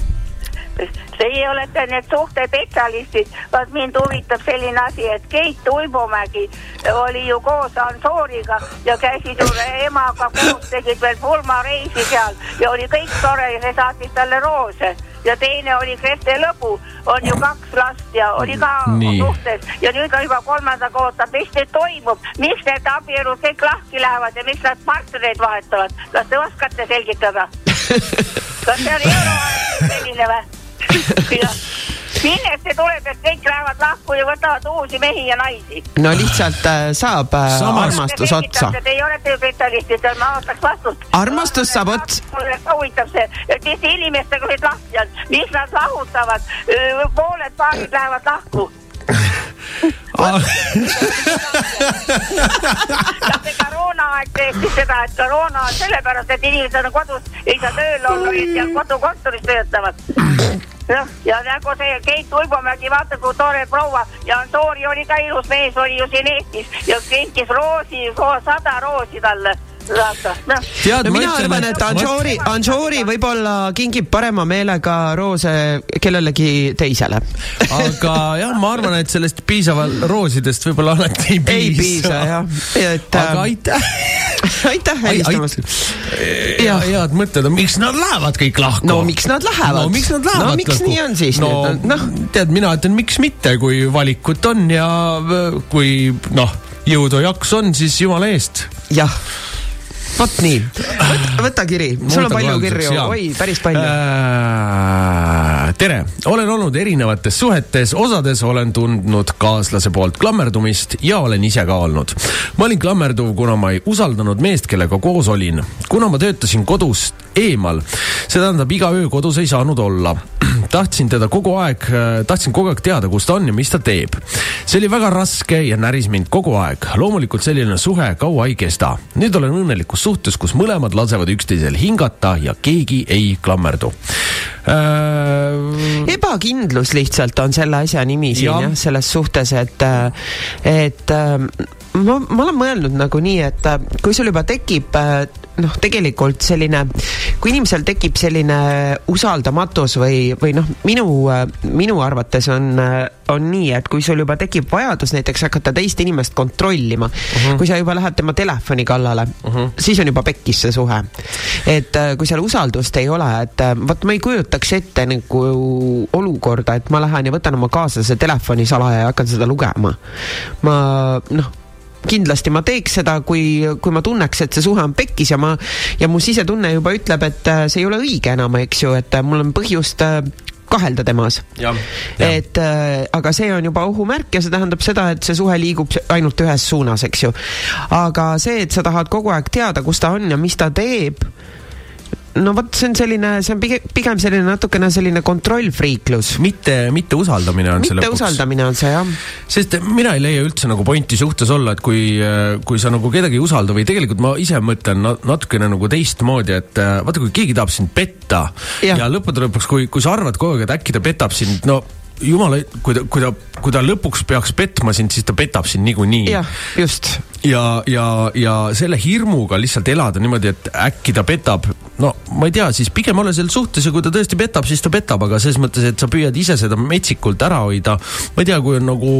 Teie olete need suhtespetsialistid, vaat mind huvitab selline asi, et Keit Uibomägi oli ju koos Ansooriga ja käisid ju emaga koos, tegid veel pulmareisi seal ja oli kõik tore ja see saatis talle roose ja teine oli Grete Lõbu, on ju kaks last ja oli ka Nii. suhtes ja nüüd on juba kolmandaga ootab, mis nüüd toimub, miks need abielud kõik lahti lähevad ja miks nad partnereid vahetavad, kas te oskate selgitada? kas see on euroaeg selline või? Millest see tuleb, et kõik lähevad lahku ja võtavad uusi mehi ja naisi? no lihtsalt äh, saab äh, Samas. armastus otsa. Teie olete ju spetsialistid, ma ootaks vastust. armastus saab otsa. huvitab see, et mis inimestega nüüd lahti on, mis nad lahutavad, pooled paarid lähevad lahku ja see koroonaaeg tehti seda, et koroona on sellepärast, et inimesed on kodus, ei saa tööl olla ja kodukontoris töötavad jah, ja nagu see Keit Uibomägi, vaata kui tore proua ja Antori oli ka ilus mees, oli ju siin Eestis ja kinkis roosi, sada roosi talle tead no,, mina arvan, et Anžoori, Anžoori võib-olla kingib parema meelega roose kellelegi teisele aga jah, ma arvan, et sellest piisaval roosidest võib-olla alati ei piisa. ei piisa jah, et. aga ähm, aitäh aitäh helistamast. ja head mõtted on, miks nad lähevad kõik lahku? no miks nad lähevad? no miks nad lähevad no, miks lahku? nii on siis no, nüüd? noh, tead, mina ütlen, miks mitte, kui valikut on ja kui noh, jõudu ja jaksu on, siis jumala eest. jah vot nii, võta kiri, sul on palju kirju, oi, päris palju äh,. tere, olen olnud erinevates suhetes, osades olen tundnud kaaslase poolt klammerdumist ja olen ise ka olnud. ma olin klammerduv, kuna ma ei usaldanud meest, kellega koos olin. kuna ma töötasin kodust eemal, see tähendab iga öö kodus ei saanud olla. tahtsin teda kogu aeg, tahtsin kogu aeg teada, kus ta on ja mis ta teeb. see oli väga raske ja näris mind kogu aeg. loomulikult selline suhe kaua ei kesta. nüüd olen õnnelikus suhtes, kus mõlemad lasevad üksteisel hingata ja keegi ei klammerdu. Äh.... ebakindlus lihtsalt on selle asja nimi siin jah. ja,, selles suhtes, et, et ma, ma olen mõelnud nagu nii, et kui sul juba tekib noh, tegelikult selline, kui inimesel tekib selline usaldamatus või, või noh, minu, minu arvates on, on nii, et kui sul juba tekib vajadus näiteks hakata teist inimest kontrollima uh, mhm. -huh. kui sa juba lähed tema telefoni kallale uh, mhm. -huh. siis on juba pekkis see suhe. et äh, kui seal usaldust ei ole, et äh, vot ma ei kujutaks ette nagu olukorda, et ma lähen ja võtan oma kaaslase telefoni salaja ja hakkan seda lugema. ma noh kindlasti ma teeks seda, kui, kui ma tunneks, et see suhe on pekkis ja ma, ja mu sisetunne juba ütleb, et äh, see ei ole õige enam, eks ju, et äh, mul on põhjust äh, kahelda temas. et äh, aga see on juba ohumärk ja see tähendab seda, et see suhe liigub ainult ühes suunas, eks ju. aga see, et sa tahad kogu aeg teada, kus ta on ja mis ta teeb no vot, see on selline, see on pigem, pigem selline natukene selline kontrollfriiklus. mitte, mitte usaldamine on mitte see lõpuks. usaldamine on see jah. sest mina ei leia üldse nagu pointi suhtes olla, et kui, kui sa nagu kedagi ei usalda või tegelikult ma ise mõtlen natukene nagu teistmoodi, et äh, vaata, kui keegi tahab sind petta ja, ja lõppude lõpuks, kui, kui sa arvad kogu aeg, et äkki ta petab sind, no jumala, kui ta, kui ta, kui ta lõpuks peaks petma sind, siis ta petab sind niikuinii. jah, just. Ja, ja, ja selle hirmuga lihtsalt elada niimoodi, et äkki ta petab, no ma ei tea, siis pigem ole selles suhtes ja kui ta tõesti petab, siis ta petab, aga selles mõttes, et sa püüad ise seda metsikult ära hoida. ma ei tea, kui on nagu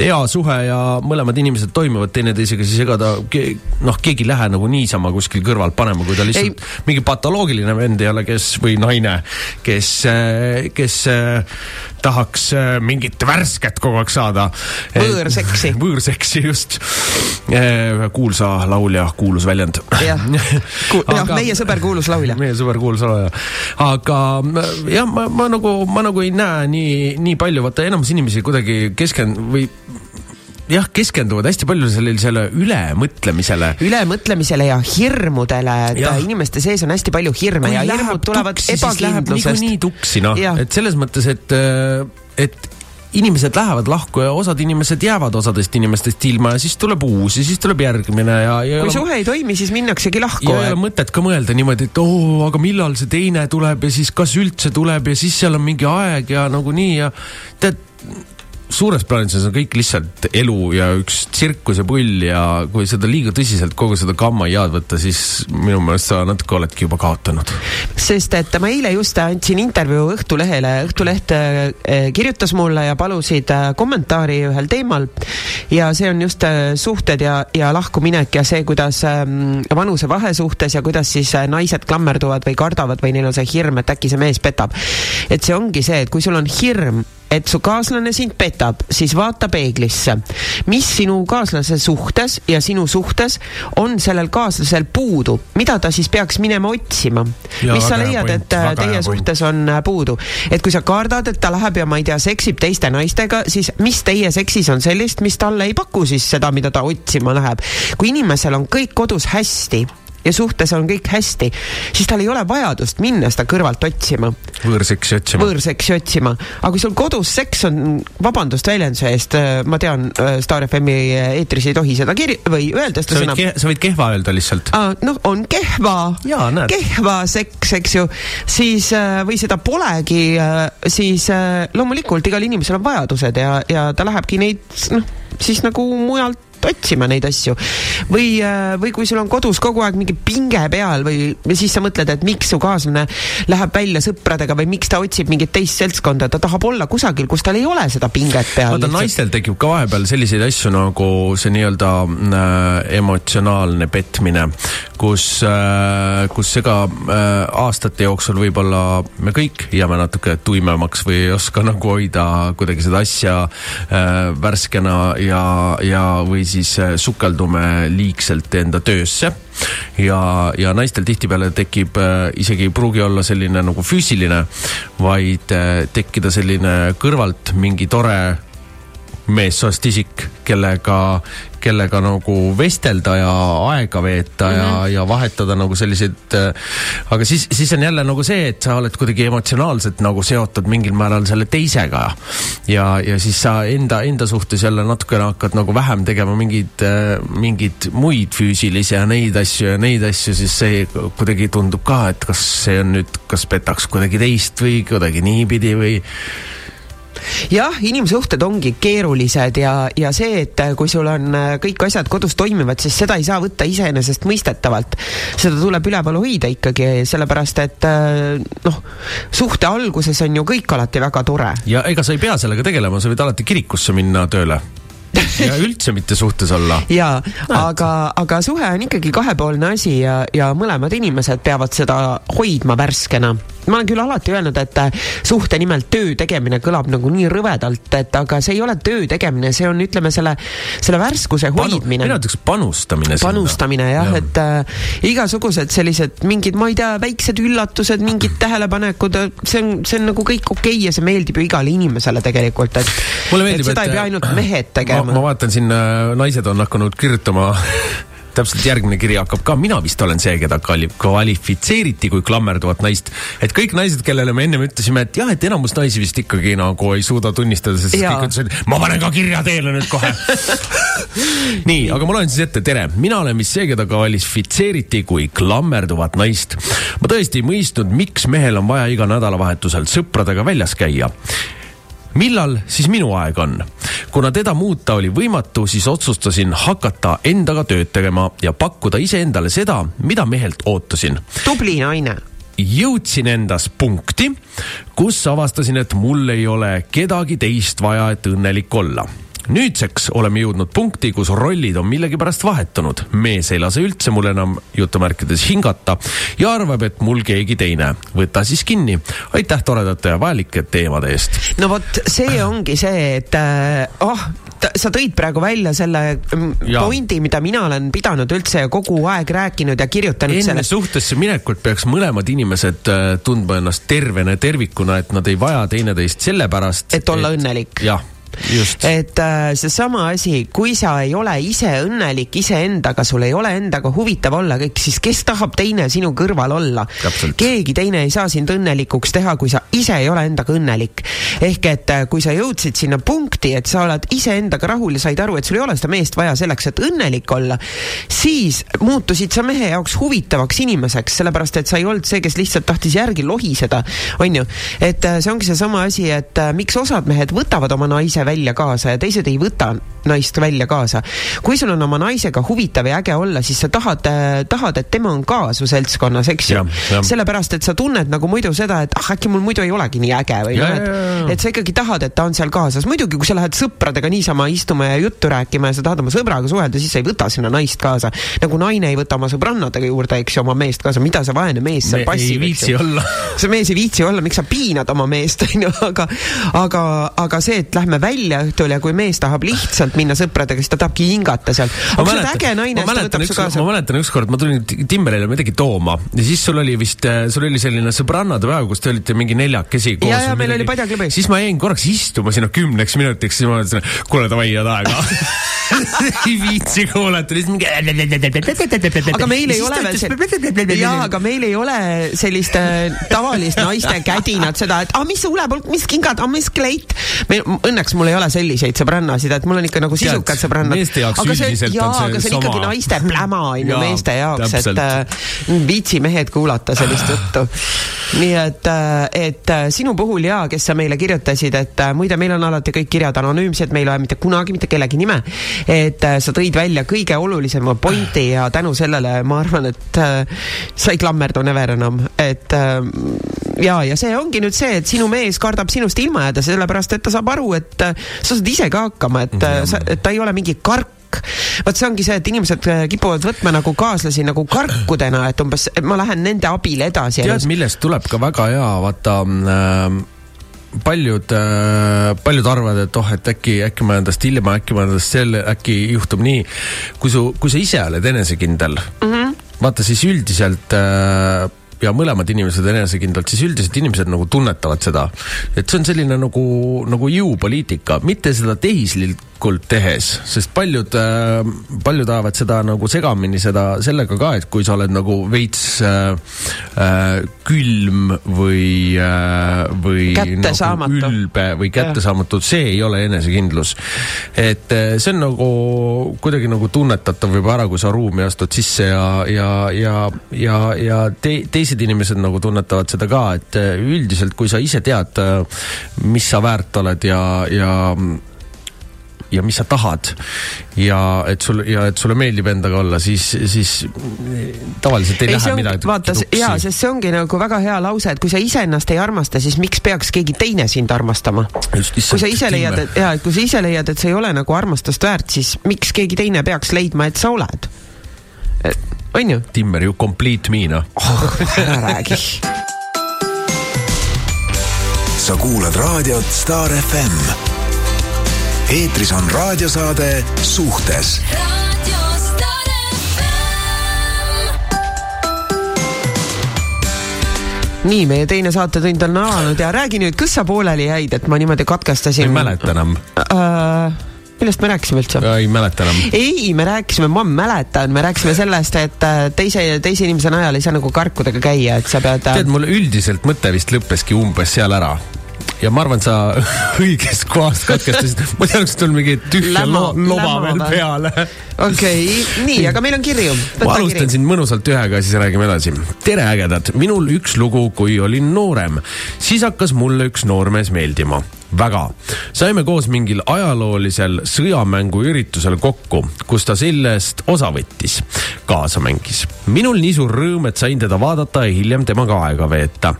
hea suhe ja mõlemad inimesed toimivad teineteisega, siis ega ta ke, noh, keegi ei lähe nagu niisama kuskil kõrvalt panema, kui ta lihtsalt ei. mingi patoloogiline vend ei ole, kes või naine, kes, kes tahaks mingit värsket kogu aeg saada. võõrseksi. võõrseksi, just. Ühe kuulsa laulja kuulus väljend. jah, jah, meie sõber kuulus laulja. meie sõber kuulus laulja. aga jah, ma, ma nagu, ma nagu ei näe nii, nii palju, vaata enamus inimesi kuidagi keskend- või jah, keskenduvad hästi palju sellisele ülemõtlemisele. ülemõtlemisele ja hirmudele, et ja. inimeste sees on hästi palju hirme Kui ja hirmud tulevad ebakindlusest. niikuinii tuksi, noh, et selles mõttes, et, et inimesed lähevad lahku ja osad inimesed jäävad osadest inimestest ilma ja siis tuleb uus ja siis tuleb järgmine ja, ja. kui suhe ei toimi, siis minnaksegi lahku. ja ei ole mõtet ka mõelda niimoodi, et oo aga millal see teine tuleb ja siis kas üldse tuleb ja siis seal on mingi aeg ja nagunii ja tead suures plaanis on see kõik lihtsalt elu ja üks tsirkus ja pull ja kui seda liiga tõsiselt kogu seda gamma-jaad võtta, siis minu meelest sa natuke oledki juba kaotanud. sest et ma eile just andsin intervjuu Õhtulehele, Õhtuleht eh, kirjutas mulle ja palusid eh, kommentaari ühel teemal ja see on just suhted ja, ja lahkuminek ja see, kuidas ähm, vanusevahe suhtes ja kuidas siis naised klammerduvad või kardavad või neil on see hirm, et äkki see mees petab. et see ongi see, et kui sul on hirm et su kaaslane sind petab, siis vaata peeglisse, mis sinu kaaslase suhtes ja sinu suhtes on sellel kaaslasel puudu, mida ta siis peaks minema otsima. mis sa leiad, et äh, teie suhtes on äh, puudu, et kui sa kardad, et ta läheb ja ma ei tea, seksib teiste naistega, siis mis teie seksis on sellist, mis talle ei paku siis seda, mida ta otsima läheb. kui inimesel on kõik kodus hästi ja suhtes on kõik hästi, siis tal ei ole vajadust minna seda kõrvalt otsima. võõrseksi otsima. võõrseksi otsima, aga kui sul kodus seks on, vabandust väljenduse eest, äh, ma tean, äh, Star FM-i eetris ei tohi seda kiri- või öelda seda sõna. sa võid kehva öelda lihtsalt. noh, on kehva, kehva seks, eks ju, siis äh, või seda polegi, siis loomulikult igal inimesel on vajadused ja, ja ta lähebki neid noh, siis nagu mujalt otsima neid asju. või, äh, või kui sul on kodus kogu aeg mingi pinge peal või siis sa mõtled, et miks su kaaslane läheb välja sõpradega või miks ta otsib mingit teist seltskonda, ta tahab olla kusagil, kus tal ei ole seda pinget peal. vaata, naistel tekib ka vahepeal selliseid asju nagu see nii-öelda äh, emotsionaalne petmine, kus äh,, kus ega äh, aastate jooksul võib-olla me kõik jääme natuke tuimemaks või ei oska nagu hoida kuidagi seda asja äh, värskena ja, ja või siis äh, sukeldume liigselt enda töösse. Ja, ja naistel tihtipeale tekib äh, isegi ei pruugi olla selline nagu füüsiline, vaid äh, tekkida selline kõrvalt mingi tore meessoost isik, kellega, kellega nagu vestelda ja aega veeta mm -hmm. ja, mhm. ja vahetada nagu selliseid äh,. aga siis, siis on jälle nagu see, et sa oled kuidagi emotsionaalselt nagu seotud mingil määral selle teisega. ja, ja siis sa enda, enda suhtes jälle natukene hakkad nagu vähem tegema mingeid äh,, mingeid muid füüsilisi ja neid asju ja neid asju, siis see kuidagi tundub ka, et kas see on nüüd, kas petaks kuidagi teist või kuidagi niipidi või jah, inimsuhted ongi keerulised ja, ja see, et kui sul on äh, kõik asjad kodus toimivad, siis seda ei saa võtta iseenesestmõistetavalt. seda tuleb üleval hoida ikkagi, sellepärast et äh, noh, suhte alguses on ju kõik alati väga tore. ja ega sa ei pea sellega tegelema, sa võid alati kirikusse minna tööle ja üldse mitte suhtes olla. jaa, aga, aga suhe on ikkagi kahepoolne asi ja, ja mõlemad inimesed peavad seda hoidma värskena ma olen küll alati öelnud, et äh, suhte nimel töö tegemine kõlab nagu nii rõvedalt, et aga see ei ole töö tegemine, see on, ütleme, selle, selle värskuse Panu, hoidmine. mina ütleks panustamine. panustamine jah ja., et äh, igasugused sellised mingid, ma ei tea, väiksed üllatused, mingid tähelepanekud, see on, see on nagu kõik okei okay ja see meeldib ju igale inimesele tegelikult, et, meeldib, et seda et, ei pea ainult mehed tegema. ma vaatan siin äh,, naised on hakanud kirjutama täpselt järgmine kiri hakkab ka, mina vist olen see, keda kvali-, kvalifitseeriti kui klammerduvat naist. et kõik naised, kellele me ennem ütlesime, et jah, et enamus naisi vist ikkagi nagu ei suuda tunnistada, sest Jaa. kõik ütlesid, ma panen ka kirja teele nüüd kohe nii, aga ma loen siis ette, tere, mina olen vist see, keda kvalifitseeriti kui klammerduvat naist. ma tõesti ei mõistnud, miks mehel on vaja iga nädalavahetusel sõpradega väljas käia millal siis minu aeg on? kuna teda muuta oli võimatu, siis otsustasin hakata endaga tööd tegema ja pakkuda iseendale seda, mida mehelt ootasin. Tubli naine. Jõudsin endas punkti, kus avastasin, et mul ei ole kedagi teist vaja, et õnnelik olla nüüdseks oleme jõudnud punkti, kus rollid on millegipärast vahetunud. mees ei lase üldse mul enam jutumärkides hingata ja arvab, et mul keegi teine. võta siis kinni. aitäh toredate ja vajalike teemade eest. no vot, see ongi see, et äh, oh, sa tõid praegu välja selle mm, Jaa. pointi, mida mina olen pidanud üldse kogu aeg rääkinud ja kirjutanud enne sellest. suhtesse minekut peaks mõlemad inimesed äh, tundma ennast tervena ja tervikuna, et nad ei vaja teineteist sellepärast. Et olla õnnelik. jah. Et äh, seesama asi, kui sa ei ole ise õnnelik iseendaga, sul ei ole endaga huvitav olla kõik, siis kes tahab teine sinu kõrval olla? Keegi teine ei saa sind õnnelikuks teha, kui sa ise ei ole endaga õnnelik. ehk et äh, kui sa jõudsid sinna punkti, et sa oled iseendaga rahul ja said aru, et sul ei ole seda meest vaja selleks, et õnnelik olla, siis muutusid sa mehe jaoks huvitavaks inimeseks, sellepärast et sa ei olnud see, kes lihtsalt tahtis järgi lohiseda, onju. et äh, see ongi seesama asi, et äh, miks osad mehed võtavad oma naise välja kaasa ja teised ei võta naist välja kaasa. kui sul on oma naisega huvitav ja äge olla, siis sa tahad, tahad, et tema on ka su seltskonnas, eks ju sellepärast, et sa tunned nagu muidu seda, et ah, äkki mul muidu ei olegi nii äge või noh, et, et sa ikkagi tahad, et ta on seal kaasas. muidugi, kui sa lähed sõpradega niisama istuma ja juttu rääkima ja sa tahad oma sõbraga suhelda, siis sa ei võta sinna naist kaasa. nagu naine ei võta oma sõbrannadega juurde, eks ju, oma meest kaasa, mida sa vaene mees seal Me passib. ei viitsi olla. see mees ei viitsi olla, miks sa piinad oma meest, onju, aga, aga, aga see, et lähme välja õhtul ja kui mees tahab lihtsalt minna sõpradega, siis ta tahabki hingata seal. aga kui sa oled äge naine, ma siis ta võtab su kaasa. ma mäletan ükskord, ma tulin Ti- Timmerile midagi tooma ja siis sul oli vist, sul oli selline sõbrannade päev, kus te olite mingi neljakesi koos. Ja, ja, meil oli padjaklubi. siis ma jäin korraks istuma sinna kümneks minutiks, siis ma mõtlesin, kuule davai, head aega ei viitsi kuulata, siis mingi. aga meil ei ole veel see, jaa, aga meil ei ole sellist äh, tavalist naiste kädinat, seda, et ah, mis huulepulk, mis kingad, ah, mis kleit. meil, õnneks mul ei ole selliseid sõbrannasid, et mul on ikka nagu sisukad sõbrannad. meeste jaoks aga see, üldiselt jaa, on see aga see on sama. ikkagi naiste pläma, on ju, meeste jaoks, et äh, viitsi mehed kuulata sellist juttu. nii et, et äh, sinu puhul jaa, kes sa meile kirjutasid, et äh, muide, meil on alati kõik kirjad anonüümsed, me ei loe mitte kunagi mitte kellegi nime. et äh, sa tõid välja kõige olulisema pointi ja tänu sellele ma arvan, et äh, sa ei klammerdu never enam, et äh, ja, ja see ongi nüüd see, et sinu mees kardab sinust ilma jääda, sellepärast et ta saab aru, et äh, sa saad ise ka hakkama, et, äh, sa, et ta ei ole mingi kark vot see ongi see, et inimesed äh, kipuvad võtma nagu kaaslasi nagu karkudena, et umbes et ma lähen nende abil edasi. tead, millest tuleb ka väga hea, vaata äh, paljud äh,, paljud arvavad, et oh, et äkki, äkki ma jään tast ilma, äkki ma jään tast selle, äkki juhtub nii. kui su, kui sa ise oled enesekindel mm, -hmm. vaata siis üldiselt äh, ja mõlemad inimesed enesekindlalt, siis üldiselt inimesed nagu tunnetavad seda, et see on selline nagu, nagu jõupoliitika, mitte seda tehislikult tehes, sest paljud äh,, paljud ajavad seda nagu segamini seda sellega ka, et kui sa oled nagu veits äh, äh, külm või äh,, või Kättesaamatu. nagu ülbe või kättesaamatu, see ei ole enesekindlus. et äh, see on nagu kuidagi nagu tunnetatav juba ära, kui sa ruumi astud sisse ja, ja, ja, ja, ja te, teised inimesed nagu tunnetavad seda ka, et äh, üldiselt, kui sa ise tead, mis sa väärt oled ja, ja ja mis sa tahad ja et sul ja et sulle meeldib endaga olla, siis, siis tavaliselt ei, ei lähe midagi vaata, jaa, sest see ongi nagu väga hea lause, et kui sa iseennast ei armasta, siis miks peaks keegi teine sind armastama? kui sa ise leiad, et jaa, et kui sa ise leiad, et sa ei ole nagu armastust väärt, siis miks keegi teine peaks leidma, et sa oled? on ju? Timmer ju complete me noh. ära räägi. sa kuulad raadiot Star FM. eetris on raadiosaade Suhtes nii, meie teine saatetund on alanud ja räägi nüüd, kus sa pooleli jäid, et ma niimoodi ma ei katkestasin? mäleta enam. äh, millest me rääkisime üldse? ei mäleta enam. ei, me rääkisime, ma mäletan, me rääkisime sellest, et äh, teise, teise inimese najal ei saa nagu karkudega käia, et sa pead. tead, mul üldiselt mõte vist lõppeski umbes seal ära ja ma arvan, sa õigest kohast katkestasid, ma tean, kas sul mingi tühja Lämma- lo loba veel peale. okei okay., nii, aga meil on kirju. ma alustan siin mõnusalt ühega, siis räägime edasi. tere, ägedad, minul üks lugu, kui olin noorem, siis hakkas mulle üks noormees meeldima väga. saime koos mingil ajaloolisel sõjamänguüritusel kokku, kus ta sellest osa võttis, kaasa mängis. minul nii suur rõõm, et sain teda vaadata ja hiljem temaga aega veeta.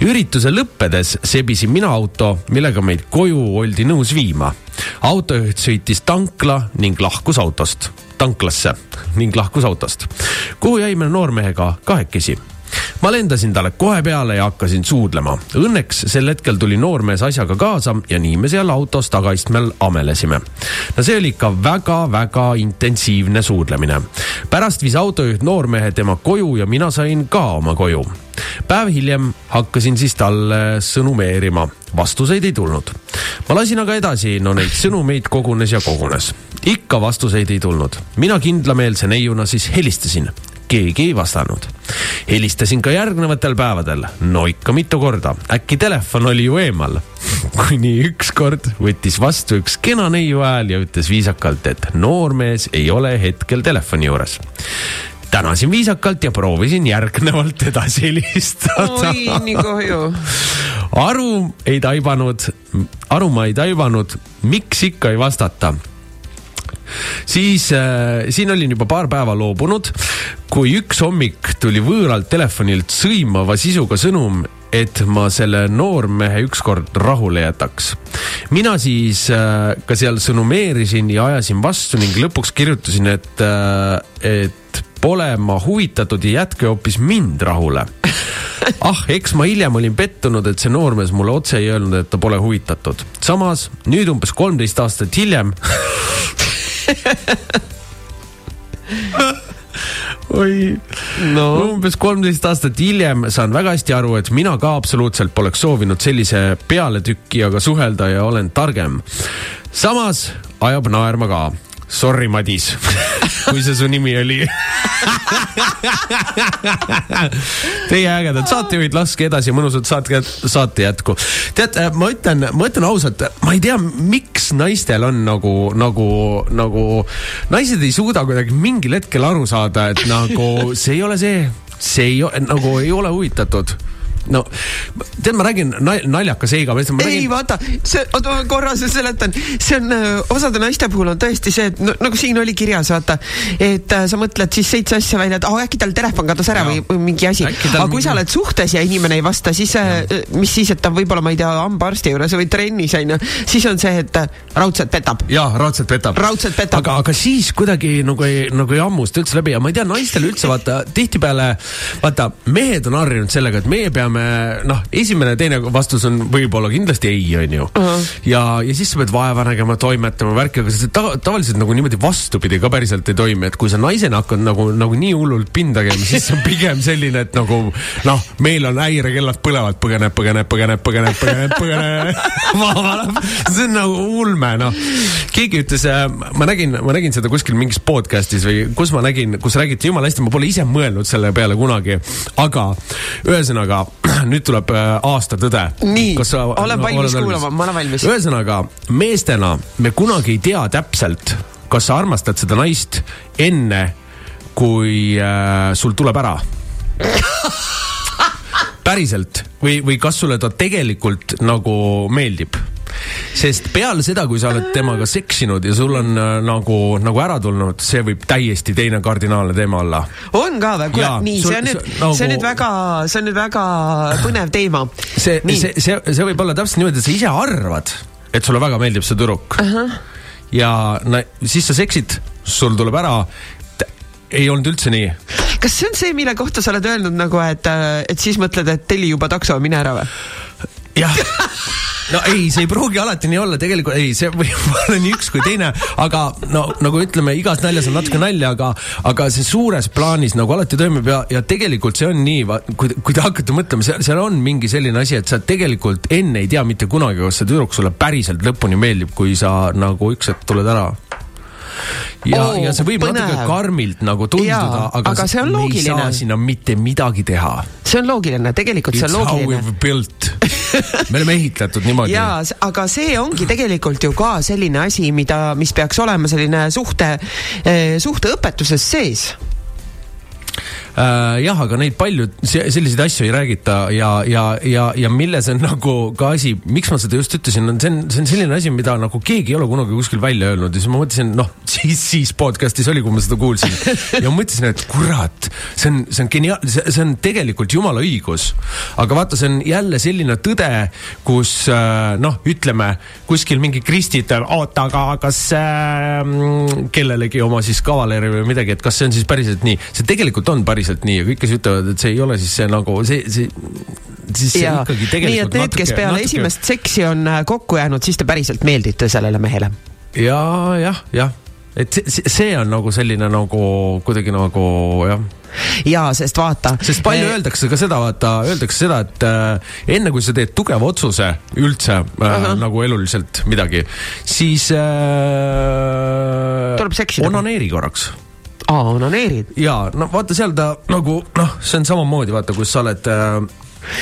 ürituse lõppedes sebisin mina auto, millega meid koju oldi nõus viima. autojuht sõitis tankla ning lahkus autost, tanklasse ning lahkus autost, kuhu jäime noormehega kahekesi ma lendasin talle kohe peale ja hakkasin suudlema. Õnneks sel hetkel tuli noormees asjaga kaasa ja nii me seal autos tagaistmel amelesime. no see oli ikka väga-väga intensiivne suudlemine. pärast viis autojuht noormehe tema koju ja mina sain ka oma koju. päev hiljem hakkasin siis talle sõnumeerima, vastuseid ei tulnud. ma lasin aga edasi, no neid sõnumeid kogunes ja kogunes. ikka vastuseid ei tulnud. mina kindlameelse neiuna siis helistasin keegi ei vastanud. helistasin ka järgnevatel päevadel, no ikka mitu korda, äkki telefon oli ju eemal. kuni ükskord võttis vastu üks kena neiu hääl ja ütles viisakalt, et noormees ei ole hetkel telefoni juures tänasin viisakalt ja proovisin järgnevalt edasi helistada. oi, nii kahju. aru ei taibanud, aru ma ei taibanud, miks ikka ei vastata siis äh, siin olin juba paar päeva loobunud, kui üks hommik tuli võõralt telefonilt sõimava sisuga sõnum, et ma selle noormehe ükskord rahule jätaks. mina siis äh, ka seal sõnumeerisin ja ajasin vastu ning lõpuks kirjutasin, et äh,, et pole ma huvitatud ja jätke hoopis mind rahule ah, eks ma hiljem olin pettunud, et see noormees mulle otse ei öelnud, et ta pole huvitatud. samas nüüd umbes kolmteist aastat hiljem oi no umbes kolmteist aastat hiljem saan väga hästi aru, et mina ka absoluutselt poleks soovinud sellise pealetükkijaga suhelda ja olen targem. samas ajab naerma ka. Sorry, Madis, kui see su nimi oli. Teie ägedad saatejuhid, laske edasi mõnusat saate, saate jätku. tead, ma ütlen, ma ütlen ausalt, ma ei tea, miks naistel on nagu, nagu, nagu, naised ei suuda kuidagi mingil hetkel aru saada, et nagu see ei ole see, see ei, nagu ei ole huvitatud no tead, ma räägin nal- naljaka seiga, ei vaata, see, oota ma korra se- seletan, see on äh, osade naiste puhul on tõesti see, et no, nagu siin oli kirjas, vaata, et äh, sa mõtled siis seitse asja välja, et oh, äkki tal telefon kadus ära või, või mingi asi. Aga kui mingi- sa oled suhtes ja inimene ei vasta, siis äh, mis siis, et ta võib-olla, ma ei tea, hambaarsti juures või trennis on ju, siis on see, et äh, raudselt petab. jaa, raudselt petab. Raudselt petab. aga, aga siis kuidagi nagu ei, nagu ei hammusta üldse läbi ja ma ei tea, naistel üldse vaata tihtipeale, vaata, mehed on harjunud sellega, et meie peame, noh, esimene, teine vastus on võib-olla kindlasti ei, onju. ja, ja siis sa pead vaeva nägema, toimetama, värki, aga see ta, tavaliselt nagu niimoodi vastupidi ka päriselt ei toimi, et kui sa naisena hakkad nagu, nagu nii hullult pinda käima, siis see on pigem selline, et nagu noh, meil on häirekellad põlevad, põgeneb, põgeneb, põgeneb, põgeneb, põgeneb, põgeneb. see on nagu ulme, noh. keegi ütles, ma nägin, ma nägin seda kuskil mingis podcast'is või kus ma nägin, kus räägiti jumala hästi, ma pole ise mõelnud selle peale kunagi. aga ühesõnaga, nüüd tuleb äh, aasta tõde. Nii, olen valmis kuulama, ma olen valmis. ühesõnaga, meestena me kunagi ei tea täpselt, kas sa armastad seda naist enne, kui äh, sul tuleb ära päriselt või, või kas sulle ta tegelikult nagu meeldib? Sest peale seda, kui sa oled temaga seksinud ja sul on äh, nagu, nagu ära tulnud, see võib täiesti teine kardinaalne teema olla. on ka või? kuule nii, see on nüüd see-, see on nagu- nüüd väga, see on nüüd väga põnev teema. see, see, see, see võib olla täpselt niimoodi, et sa ise arvad, et sulle väga meeldib see tüdruk uh. -huh. ja no, siis sa seksid, sul tuleb ära. ei olnud üldse nii. kas see on see, mille kohta sa oled öelnud nagu, et, et siis mõtled, et telli juba takso, mine ära või? jah. No ei, see ei pruugi alati nii olla, tegelikult ei, see võib olla nii üks kui teine, aga no nagu ütleme, igas naljas on natuke nalja, aga, aga see suures plaanis nagu alati toimib ja, ja tegelikult see on nii, kui, kui te hakkate mõtlema, seal, seal on mingi selline asi, et sa tegelikult enne ei tea mitte kunagi, kas see tüdruk sulle päriselt lõpuni meeldib, kui sa nagu üks hetk tuled ära ja oh,, ja see võib põnev. natuke karmilt nagu tunduda, aga, aga see on loogiline. me ei saa sinna mitte midagi teha. see on loogiline, tegelikult It's see on loogiline. It's how we built. me oleme ehitatud niimoodi. jaa, aga see ongi tegelikult ju ka selline asi, mida, mis peaks olema selline suhte, eh, suhteõpetuses sees Äh, jah, aga neid palju, selliseid asju ei räägita ja, ja, ja, ja milles on nagu ka asi, miks ma seda just ütlesin, on see on, see on selline asi, mida nagu keegi ei ole kunagi kuskil välja öelnud ja siis ma mõtlesin, noh, siis, siis podcast'is oli, kui ma seda kuulsin. ja mõtlesin, et kurat, see on, see on geniaal-, see on tegelikult jumala õigus. aga vaata, see on jälle selline tõde, kus äh, noh, ütleme kuskil mingi kristitab, oota, aga, kas äh, kellelegi oma siis kavaleri või midagi, et kas see on siis päriselt nii, see tegelikult on päris päriselt nii, aga kõik, kes ütlevad, et see ei ole, siis see nagu see, see, siis see ja. ikkagi tegelikult. nii et need, kes peale natuke... esimest seksi on äh, kokku jäänud, siis te päriselt meeldite sellele mehele. ja jah, jah, et see, see on nagu selline nagu kuidagi nagu jah ja sest vaata. sest palju ee... öeldakse ka seda, vaata, öeldakse seda, et äh, enne kui sa teed tugeva otsuse üldse äh, uh -huh. nagu eluliselt midagi, siis äh,. tuleb seksida. onaneeri korraks aa, onaneerid? jaa, no vaata seal ta nagu noh, see on samamoodi, vaata, kus sa oled äh,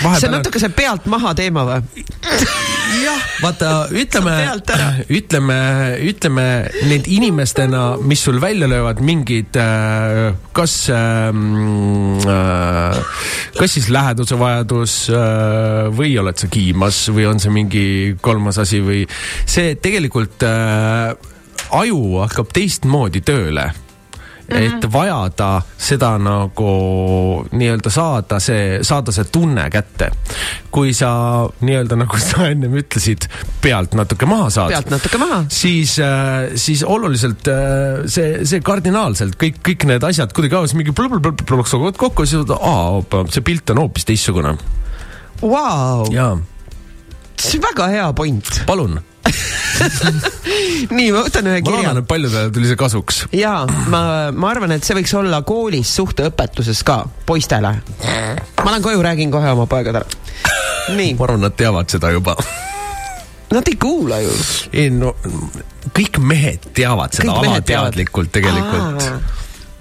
Vahepeal... see on natuke see pealt maha teema või? jah, vaata ütleme, ütleme, ütleme need inimestena, mis sul välja löövad mingid äh, kas ähm, äh,, kas siis läheduse vajadus äh, või oled sa kiimas või on see mingi kolmas asi või see tegelikult äh, aju hakkab teistmoodi tööle mm, -hmm. et vajada seda nagu nii-öelda saada see, saada see tunne kätte. kui sa nii-öelda, nagu sa ennem ütlesid, pealt natuke maha saad. pealt natuke maha. siis, äh, siis oluliselt äh, see, see kardinaalselt kõik, kõik need asjad kuidagi avas mingi plõksuvad kokku ja siis aa, see pilt on hoopis teistsugune. Vau. jaa. see on väga hea point. palun nii, ma võtan ühe ma kirja loodan, et paljudele tuli see kasuks. ja ma, ma arvan, et see võiks olla koolis suhteõpetuses ka poistele. ma lähen koju, räägin kohe oma poegadele. nii, ma arvan, nad teavad seda juba. nad ei kuula ju. ei no kõik mehed teavad seda Kõik teavad. alateadlikult tegelikult.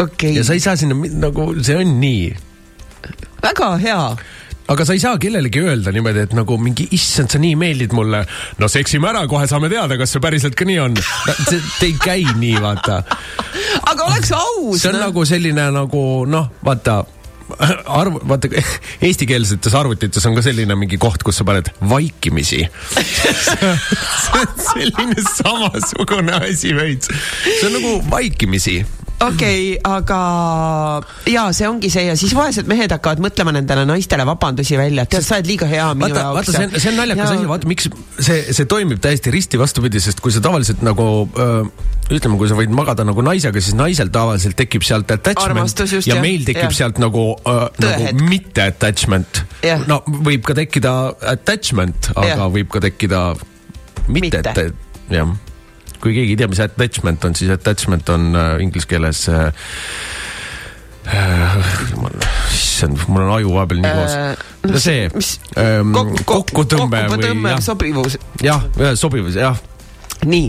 okei ja sa ei saa sinna nagu, see on nii väga hea. Aga sa ei saa kellelegi öelda niimoodi, et nagu mingi issand, sa nii meeldid mulle. no seksime ära, kohe saame teada, kas see päriselt ka nii on no,. see ei käi nii, vaata. aga oleks aus. see on nagu selline nagu noh, vaata arv, vaata eestikeelsetes arvutites on ka selline mingi koht, kus sa paned vaikimisi. see on selline samasugune asi veits, see on nagu vaikimisi okei okay,, aga ja see ongi see ja siis vaesed mehed hakkavad mõtlema nendele naistele vabandusi välja, et tead, sa oled liiga hea minu vaata, jaoks. vaata, see on, see on naljakas asi, vaata miks see, see toimib täiesti risti vastupidi, sest kui sa tavaliselt nagu öö, ütleme, kui sa võid magada nagu naisega, siis naisel tavaliselt tekib sealt attachment just, ja jah, meil tekib jah. sealt nagu, nagu Tõehetk. mitte attachment no võib ka tekkida attachment, aga Jah. võib ka tekkida mitte, Mitte. mitte., jah. Kui keegi ei tea, mis attachment on, siis attachment on äh, inglise keeles äh, äh, issand, mul on aju vahepeal nii koos Äh, no see ähm, Kok- kok- kokkutõmme kokkutõmme või jah, sobivus. jah, sobivus, jah. nii,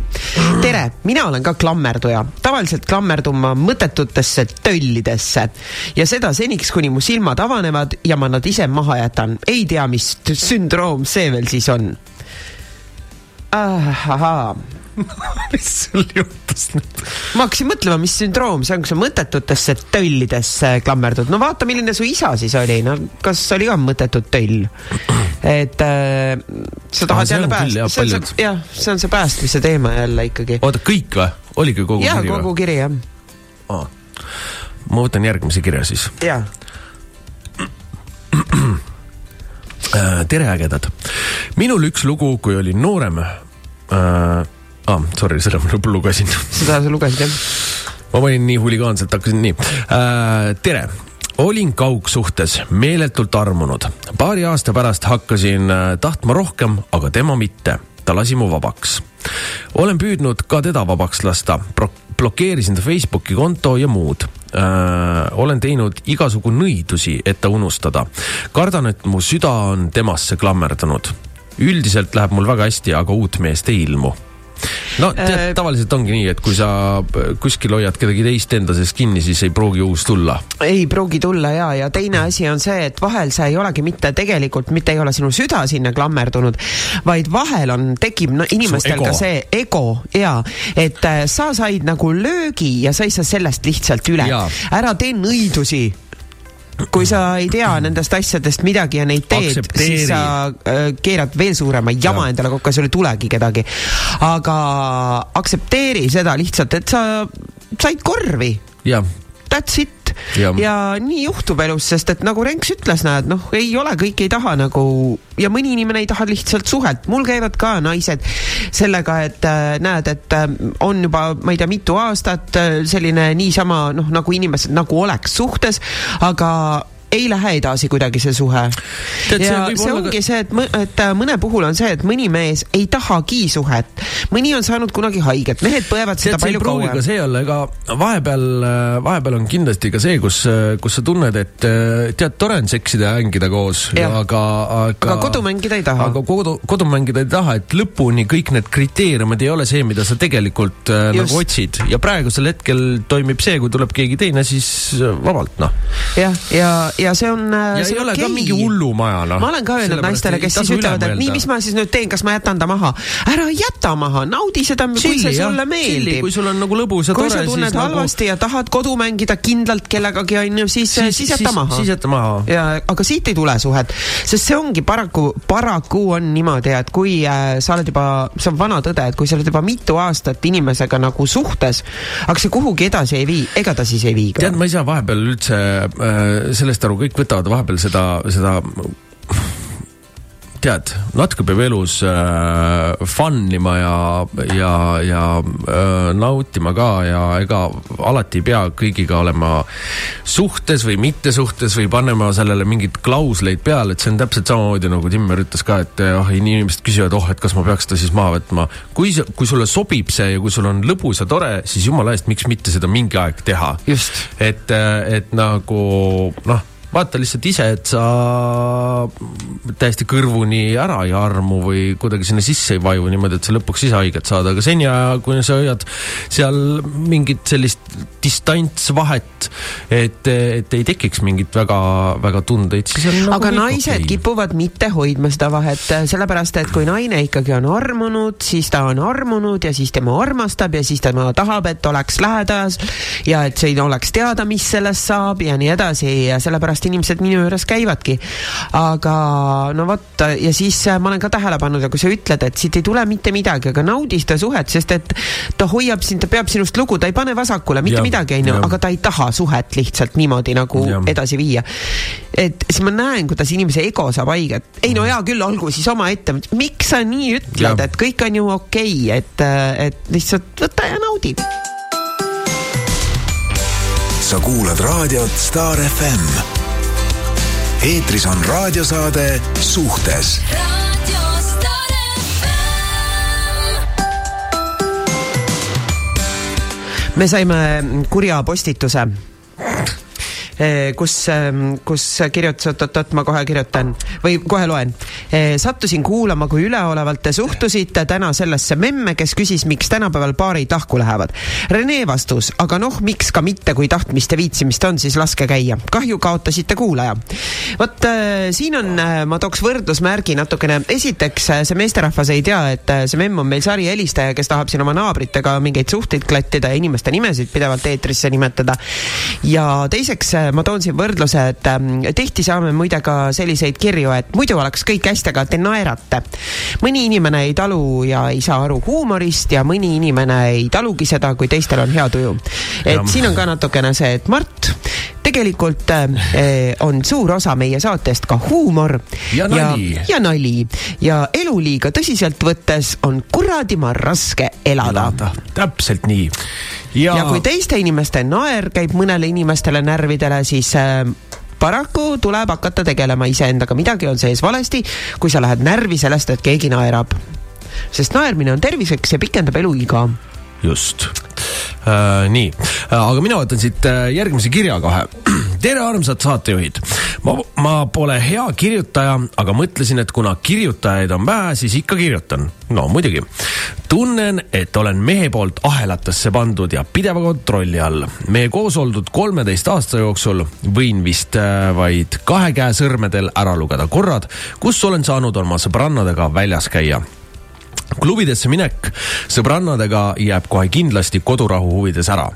tere, mina olen ka klammerduja. tavaliselt klammerdun ma mõttetutesse töllidesse ja seda seniks, kuni mu silmad avanevad ja ma nad ise maha jätan. ei tea, mis sündroom see veel siis on. Ahaa, mis sul juhtus nüüd? ma hakkasin mõtlema, mis sündroom see on, kui sa mõttetutesse töllidesse klammerdud. no vaata, milline su isa siis oli, no kas oli ka mõttetut töll? et äh, sa tahad see jälle päästa, see on see, jah, see on see päästmise teema jälle ikkagi. oota, kõik või? oligi kogu jaa, kiri kogu või? kiri jah, ma võtan järgmise kirja siis. jaa. tere, ägedad. minul üks lugu, kui olin noorem äh,. Ah, sorry, seda ma lugesin. seda sa lugesid jah? ma panin nii huligaanselt, hakkasin nii äh,. tere, olin kaugsuhtes, meeletult armunud. paari aasta pärast hakkasin äh, tahtma rohkem, aga tema mitte. ta lasi mu vabaks. olen püüdnud ka teda vabaks lasta, blokeerisin ta Facebooki konto ja muud äh,. olen teinud igasugu nõidusi, et ta unustada. kardan, et mu süda on temasse klammerdunud. üldiselt läheb mul väga hästi, aga uut meest ei ilmu no tead, äh, tavaliselt ongi nii, et kui sa kuskil hoiad kedagi teist enda sees kinni, siis ei pruugi uus tulla. ei pruugi tulla ja, ja teine asi on see, et vahel see ei olegi mitte tegelikult, mitte ei ole sinu süda sinna klammerdunud, vaid vahel on, tekib no, inimestel ka see ego ja, et äh, sa said nagu löögi ja sa ei saa sellest lihtsalt üle. ära tee nõidusi kui sa ei tea nendest asjadest midagi ja neid teed, siis sa äh, keerad veel suurema jama ja. endale kokku ja sul ei tulegi kedagi. aga aktsepteeri seda lihtsalt, et sa said korvi. That's it ja. ja nii juhtub elus, sest et nagu Renks ütles, näed, noh, ei ole, kõik ei taha nagu ja mõni inimene ei taha lihtsalt suhet, mul käivad ka naised sellega, et äh, näed, et äh, on juba, ma ei tea, mitu aastat äh, selline niisama noh, nagu inimesed nagu oleks suhtes, aga ei lähe edasi kuidagi see suhe. ja see, ongi ka... see, et, et äh, mõne puhul on see, et mõni mees ei tahagi suhet. mõni on saanud kunagi haiget, mehed põevad seda palju kauem. ka see olla, ega vahepeal, äh, vahepeal on kindlasti ka see, kus, äh, kus sa tunned, et tead, tore on seksida ja mängida koos, aga, aga. aga kodu mängida ei taha. aga kodu, kodu mängida ei taha, et lõpuni kõik need kriteeriumid ei ole see, mida sa tegelikult Just. nagu otsid ja praegusel hetkel toimib see, kui tuleb keegi teine, siis vabalt noh. jah, ja, ja ja see on. ja see ei ole okay. ka mingi hullumaja noh. ma olen ka öelnud naistele, kes siis ütlevad, et nii, mis ma siis nüüd teen, kas ma jätan ta maha? ära jäta maha, naudi seda, kui see sulle meeldib. kui sul on nagu lõbus ja tore, siis. kui sa tunned nagu... halvasti ja tahad kodu mängida kindlalt kellegagi onju, siis, siis, siis jäta maha. siis jäta maha. ja, aga siit ei tule suhet, sest see ongi paraku, paraku on niimoodi, et kui äh, sa oled juba, see on vana tõde, et kui sa oled juba mitu aastat inimesega nagu suhtes, aga see kuhugi edasi ei vii, ega ta siis ei vii ka. tead, ma ei saa vahepeal üldse äh, sellest aru, kõik võtavad vahepeal seda, seda tead, natuke peab elus äh, fun ima ja, ja, ja äh, nautima ka ja ega alati ei pea kõigiga olema suhtes või mittesuhtes või panema sellele mingeid klausleid peale, et see on täpselt samamoodi nagu Timmer ütles ka, et oh, inimesed küsivad, oh, et kas ma peaks ta siis maha võtma. kui, kui sulle sobib see ja kui sul on lõbus ja tore, siis jumala eest, miks mitte seda mingi aeg teha. et, et nagu noh vaata lihtsalt ise, et sa täiesti kõrvuni ära ei armu või kuidagi sinna sisse ei vaju niimoodi, et sa lõpuks ise haiget saad, aga seni, kuni sa hoiad seal mingit sellist distantsvahet, et, et ei tekiks mingit väga, väga tundeid, siis on nagu aga naised okay. kipuvad mitte hoidma seda vahet, sellepärast et kui naine ikkagi on armunud, siis ta on armunud ja siis tema armastab ja siis tema tahab, et oleks lähedas ja et siin oleks teada, mis sellest saab ja nii edasi ja sellepärast sellepärast inimesed minu juures käivadki. aga no vot, ja siis äh, ma olen ka tähele pannud ja kui sa ütled, et siit ei tule mitte midagi, aga naudi seda suhet, sest et ta hoiab sind, ta peab sinust lugu, ta ei pane vasakule mitte ja, midagi, onju, aga ta ei taha suhet lihtsalt niimoodi nagu ja. edasi viia. et siis ma näen, kuidas inimese ego saab haiget. ei no hea küll, olgu siis omaette, miks sa nii ütled, et kõik on ju okei okay,, et, et lihtsalt võta ja naudi sa kuulad raadiot Star FM eetris on raadiosaade Suhtes. Me saime kurja postituse kus, ehm, kus kirjutas, oot-oot-oot, ma kohe kirjutan või kohe loen. Eh, sattusin kuulama, kui üleolevalt te suhtusite täna sellesse memme, kes küsis, miks tänapäeval paarid lahku lähevad. Rene vastus, aga noh, miks ka mitte, kui tahtmist ja viitsimist on, siis laske käia. kahju kaotasite kuulaja. vot äh, siin on äh,, ma tooks võrdlusmärgi natukene. esiteks äh,, see meesterahvas ei tea, et see memm on meil sarihelistaja, kes tahab siin oma naabritega mingeid suhteid klattida ja inimeste nimesid pidevalt eetrisse nimetada. ja teiseks ma toon siin võrdluse, et ähm, tihti saame muide ka selliseid kirju, et muidu oleks kõik hästi, aga te naerate. mõni inimene ei talu ja ei saa aru huumorist ja mõni inimene ei talugi seda, kui teistel on hea tuju. et ja. siin on ka natukene see, et Mart, tegelikult äh, on suur osa meie saatest ka huumor Ja nali. ja, ja nali ja elu liiga tõsiselt võttes on kuradima raske elada, elada. täpselt nii. ja, ja kui teiste inimeste naer käib mõnele inimestele närvidele, siis äh, paraku tuleb hakata tegelema iseendaga, midagi on sees valesti, kui sa lähed närvi sellest, et keegi naerab. sest naermine on terviseks ja pikendab eluiga just äh,. nii, aga mina võtan siit äh, järgmise kirja kohe. tere, armsad saatejuhid. ma, ma pole hea kirjutaja, aga mõtlesin, et kuna kirjutajaid on vähe, siis ikka kirjutan. no muidugi. tunnen, et olen mehe poolt ahelatesse pandud ja pideva kontrolli all. meie koos oldud kolmeteist aasta jooksul võin vist äh, vaid kahe käe sõrmedel ära lugeda korrad, kus olen saanud oma sõbrannadega väljas käia klubidesse minek sõbrannadega jääb kohe kindlasti kodurahu huvides ära.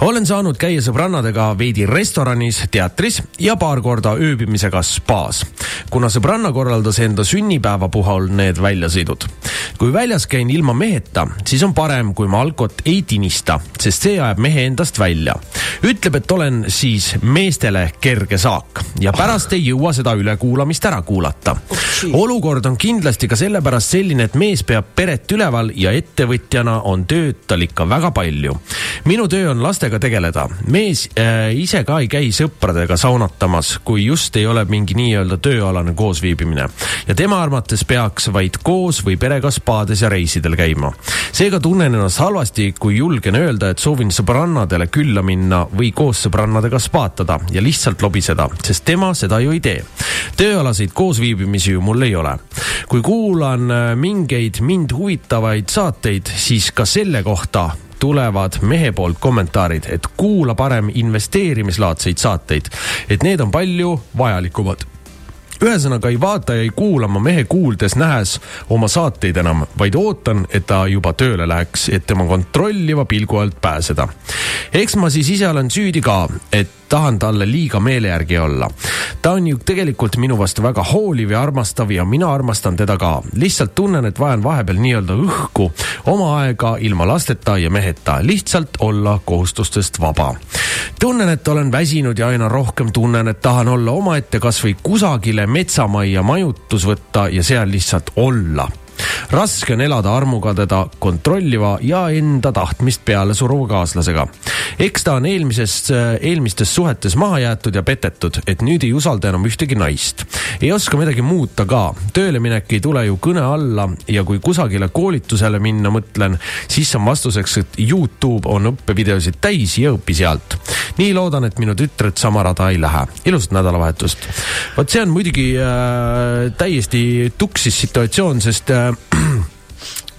olen saanud käia sõbrannadega veidi restoranis, teatris ja paar korda ööbimisega spaas, kuna sõbranna korraldas enda sünnipäeva puhul need väljasõidud. kui väljas käin ilma meheta, siis on parem, kui ma alkot ei tinista, sest see ajab mehe endast välja. ütleb, et olen siis meestele kerge saak ja pärast ei jõua seda ülekuulamist ära kuulata. olukord on kindlasti ka sellepärast selline, et mees peab peret üleval ja ettevõtjana on tööd tal ikka väga palju. minu töö on lastega tegeleda. mees äh, ise ka ei käi sõpradega saunatamas, kui just ei ole mingi nii-öelda tööalane koosviibimine. ja tema arvates peaks vaid koos või perega spaades ja reisidel käima. seega tunnen ennast halvasti, kui julgen öelda, et soovin sõbrannadele külla minna või koos sõbrannadega spaatada ja lihtsalt lobiseda, sest tema seda ju ei tee. tööalaseid koosviibimisi ju mul ei ole. kui kuulan äh, mingeid mind huvitavaid saateid, siis ka selle kohta tulevad mehe poolt kommentaarid, et kuula parem investeerimislaadseid saateid, et need on palju vajalikumad ühesõnaga ei vaata ja ei kuula ma mehe kuuldes-nähes oma saateid enam, vaid ootan, et ta juba tööle läheks, et tema kontrolliva pilgu alt pääseda. eks ma siis ise olen süüdi ka, et tahan talle liiga meele järgi olla. ta on ju tegelikult minu vastu väga hooliv ja armastav ja mina armastan teda ka. lihtsalt tunnen, et vajan vahepeal nii-öelda õhku, oma aega ilma lasteta ja meheta, lihtsalt olla kohustustest vaba. tunnen, et olen väsinud ja aina rohkem tunnen, et tahan olla omaette kasvõi kusagile metsamajja majutus võtta ja seal lihtsalt olla raske on elada armuga teda kontrolliva ja enda tahtmist peale suruva kaaslasega. eks ta on eelmisest, eelmistes suhetes maha jäetud ja petetud, et nüüd ei usalda enam ühtegi naist. ei oska midagi muuta ka, tööle minek ei tule ju kõne alla ja kui kusagile koolitusele minna mõtlen, siis on vastuseks, et Youtube on õppevideosid täis ja õpi sealt. nii loodan, et minu tütred sama rada ei lähe. ilusat nädalavahetust. vot see on muidugi äh, täiesti tuksis situatsioon, sest äh, Yeah. Ehm,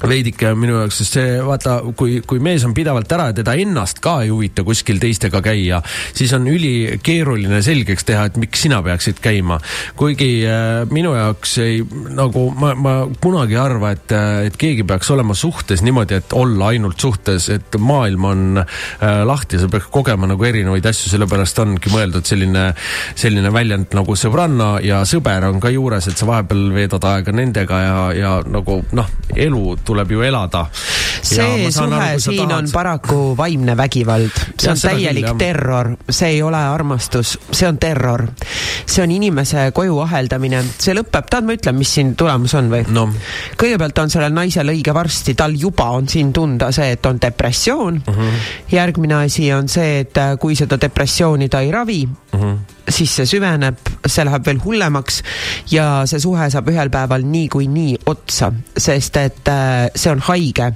veidike minu jaoks, sest see vaata, kui, kui mees on pidevalt ära ja teda ennast ka ei huvita kuskil teistega käia, siis on ülikeeruline selgeks teha, et miks sina peaksid käima. kuigi äh, minu jaoks ei, nagu ma, ma kunagi ei arva, et, et keegi peaks olema suhtes niimoodi, et olla ainult suhtes, et maailm on äh, lahti, sa peaks kogema nagu erinevaid asju, sellepärast ongi mõeldud selline, selline väljend nagu sõbranna ja sõber on ka juures, et sa vahepeal veedad aega nendega ja, ja nagu noh, elu tuleb ju elada. see suhe aru, siin tahad... on paraku vaimne vägivald, see on täielik küll, terror, see ei ole armastus, see on terror. see on inimese koju aheldamine, see lõpeb, tahad ma ütlen, mis siin tulemus on või no.? kõigepealt on sellel naisel õige varsti, tal juba on siin tunda see, et on depressioon. Mhm. -huh. järgmine asi on see, et äh, kui seda depressiooni ta ei ravi uh, mhm. Siis see süveneb, see läheb veel hullemaks ja see suhe saab ühel päeval niikuinii otsa, sest et äh, see on haige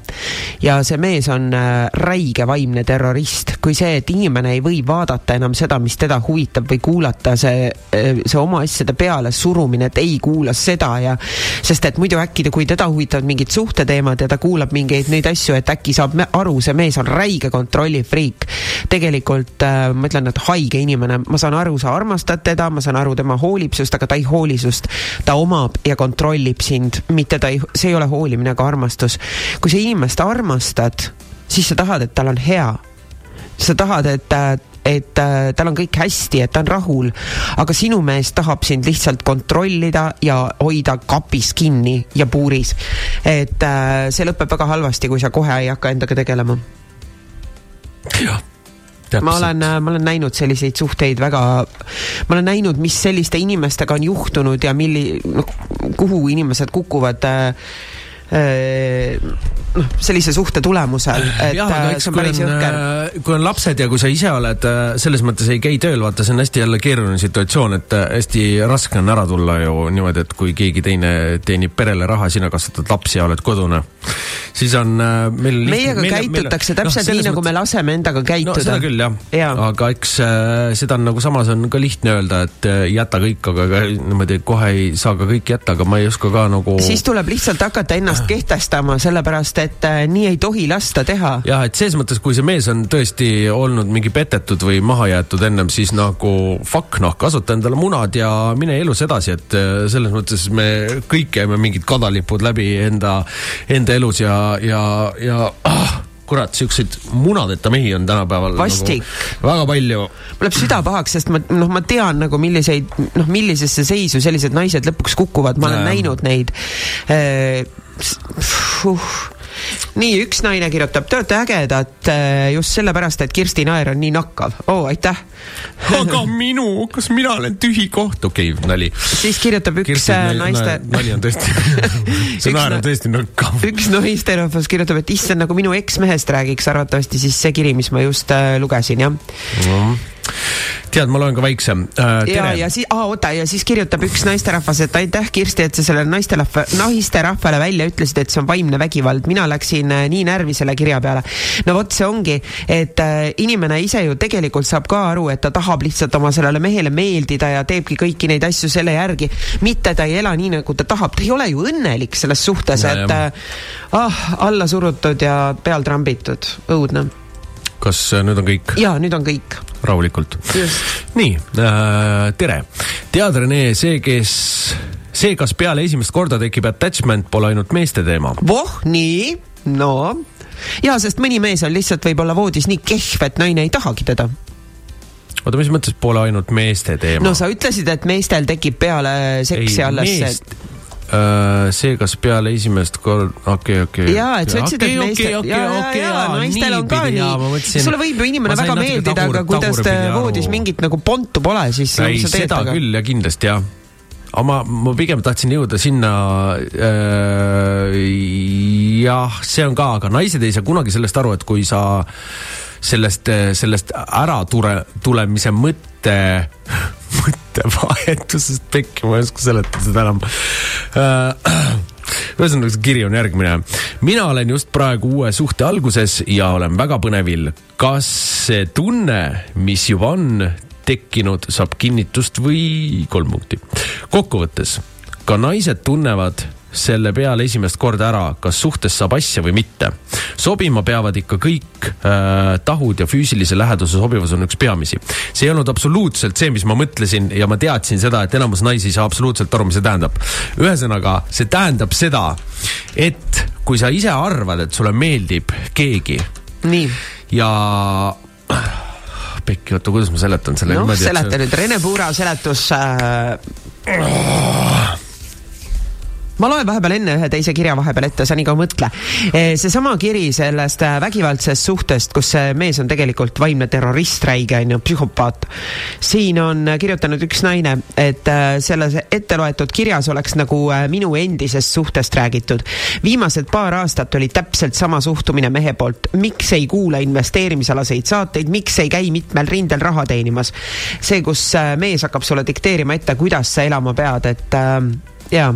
ja see mees on äh, räige vaimne terrorist. kui see, et inimene ei või vaadata enam seda, mis teda huvitab või kuulata, see, äh, see oma asjade peale surumine, et ei kuula seda ja sest et muidu äkki, kui teda huvitavad mingid suhteteemad ja ta kuulab mingeid neid asju, et äkki saab aru, see mees on räige kontrollifriik. tegelikult ma ütlen, et haige inimene, ma saan aru, sa armastad teda, ma saan aru, tema hoolib sinust, aga ta ei hooli sinust. ta omab ja kontrollib sind, mitte ta ei, see ei ole hoolimine ega armastus. kui sa inimest armastad, siis sa tahad, et tal on hea. sa tahad, et et tal on kõik hästi, et ta on rahul, aga sinu mees tahab sind lihtsalt kontrollida ja hoida kapis kinni ja puuris. et äh, see lõpeb väga halvasti, kui sa kohe ei hakka endaga tegelema. jah. Ma olen, ma olen näinud selliseid suhteid väga, ma olen näinud, mis selliste inimestega on juhtunud ja milli-, noh, kuhu inimesed kukuvad äh, äh, noh, sellise suhte tulemusel, et jah, äh, see on kui päris on jõhker., kui on lapsed ja kui sa ise oled äh, selles mõttes ei käi tööl, vaata, see on hästi jälle keeruline situatsioon, et äh, hästi raske on ära tulla ju niimoodi, et kui keegi teine teenib perele raha, sina kasvatad lapsi ja oled kodune, siis on äh, meil meiega käitutakse täpselt nii, nagu me laseme endaga käituda no seda küll jah ja. Aga eks äh, seda on nagu samas on ka lihtne öelda, et äh, jäta kõik, aga ka niimoodi kohe ei saa ka kõike jätta, aga ma ei oska ka nagu siis tuleb lihtsalt hakata ennast kehtestama, sellepärast et äh, nii ei tohi lasta teha. jah, et selles mõttes, kui see mees on tõesti olnud mingi petetud või maha jäetud ennem, siis nagu fuck noh, kasuta endale munad ja mine elus edasi, et äh, selles mõttes me kõik käime mingid kadalipud läbi enda, enda elus ja, ja, ja ah, kurat, siukseid munadeta mehi on tänapäeval Vastik. nagu väga palju. mul läheb süda pahaks, sest ma, noh, ma tean nagu milliseid, noh, millisesse seisu sellised naised lõpuks kukuvad, ma olen Jaa. näinud neid äh,. nii, üks naine kirjutab, te olete ägedad äh, just sellepärast, et Kirsti Naer on nii nakkav. oo, aitäh. aga minu, kas mina olen tühi koht, okei okay,, nali. siis kirjutab üks äh, naiste, nali on tõesti, see naer na- on tõesti nõkkav. üks naisterahvas kirjutab, et issand, nagu minu eksmehest räägiks, arvatavasti siis see kiri, mis ma just äh, lugesin, jah. tead, ma loen ka väiksem äh,. ja, ja siis, aa oota, ja siis kirjutab üks naisterahvas, et aitäh, Kirsti, et sa sellele naisterahva, naisterahvale välja ütlesid, et see on vaimne vägivald. mina läksin äh, nii närvi selle kirja peale. no vot, see ongi, et äh, inimene ise ju tegelikult saab ka aru, et ta tahab lihtsalt oma sellele mehele meeldida ja teebki kõiki neid asju selle järgi. mitte ta ei ela nii, nagu ta tahab, ta ei ole ju õnnelik selles suhtes, et äh, ah, alla surutud ja peal trambitud, õudne. kas äh, nüüd on kõik ja nüüd on kõik. rahulikult? nii äh,, tere. tead, Rene, see, kes, see, kas peale esimest korda tekib attachment, pole ainult meeste teema. voh, nii, no ja sest mõni mees on lihtsalt võib-olla voodis nii kehv, et naine ei tahagi teda. oota, mis mõttes pole ainult meeste teema no? sa ütlesid, et meestel tekib peale seksi alles see meest.... Uh, see, kas peale esimest korda, okei, okei. jaa, et sa ütlesid, et meestel, ja, ja, ja naistel on ka nii. sulle võib ju inimene väga meeldida, aga kui tast voodis mingit nagu pontu pole, siis ei, seda temaga? küll ja kindlasti jah. aga ma, ma pigem tahtsin jõuda sinna äh,. jah, see on ka, aga naised ei saa kunagi sellest aru, et kui sa sellest, sellest ära tule, tulemise mõtte, mõttevahetusest pekki, ma ei oska seletada seda enam äh, ühesõnaga, see kiri on järgmine. mina olen just praegu uue suhte alguses ja olen väga põnevil. kas see tunne, mis juba on tekkinud, saab kinnitust või kolm punkti? kokkuvõttes, ka naised tunnevad selle peale esimest korda ära, kas suhtes saab asja või mitte. sobima peavad ikka kõik äh, tahud ja füüsilise läheduse sobivus on üks peamisi. see ei olnud absoluutselt see, mis ma mõtlesin ja ma teadsin seda, et enamus naisi ei saa absoluutselt aru, mis see tähendab. ühesõnaga, see tähendab seda, et kui sa ise arvad, et sulle meeldib keegi nii, ja Pekki, oota, kuidas ma seletan selle noh, niimoodi, et seleta nüüd, Rene Puura seletus äh, ma loen vahepeal enne ühe teise kirja vahepeal ette, sa nii kaua mõtle. seesama kiri sellest äh, vägivaldsest suhtest, kus see mees on tegelikult vaimne terrorist, räige on ju, psühhopaat. siin on äh, kirjutanud üks naine, et äh, selles ette loetud kirjas oleks nagu minu endisest suhtest räägitud. viimased paar aastat oli täpselt sama suhtumine mehe poolt. miks ei kuula investeerimisalaseid saateid, miks ei käi mitmel rindel raha teenimas? see, kus mees hakkab sulle dikteerima ette, kuidas sa elama pead, et äh, jaa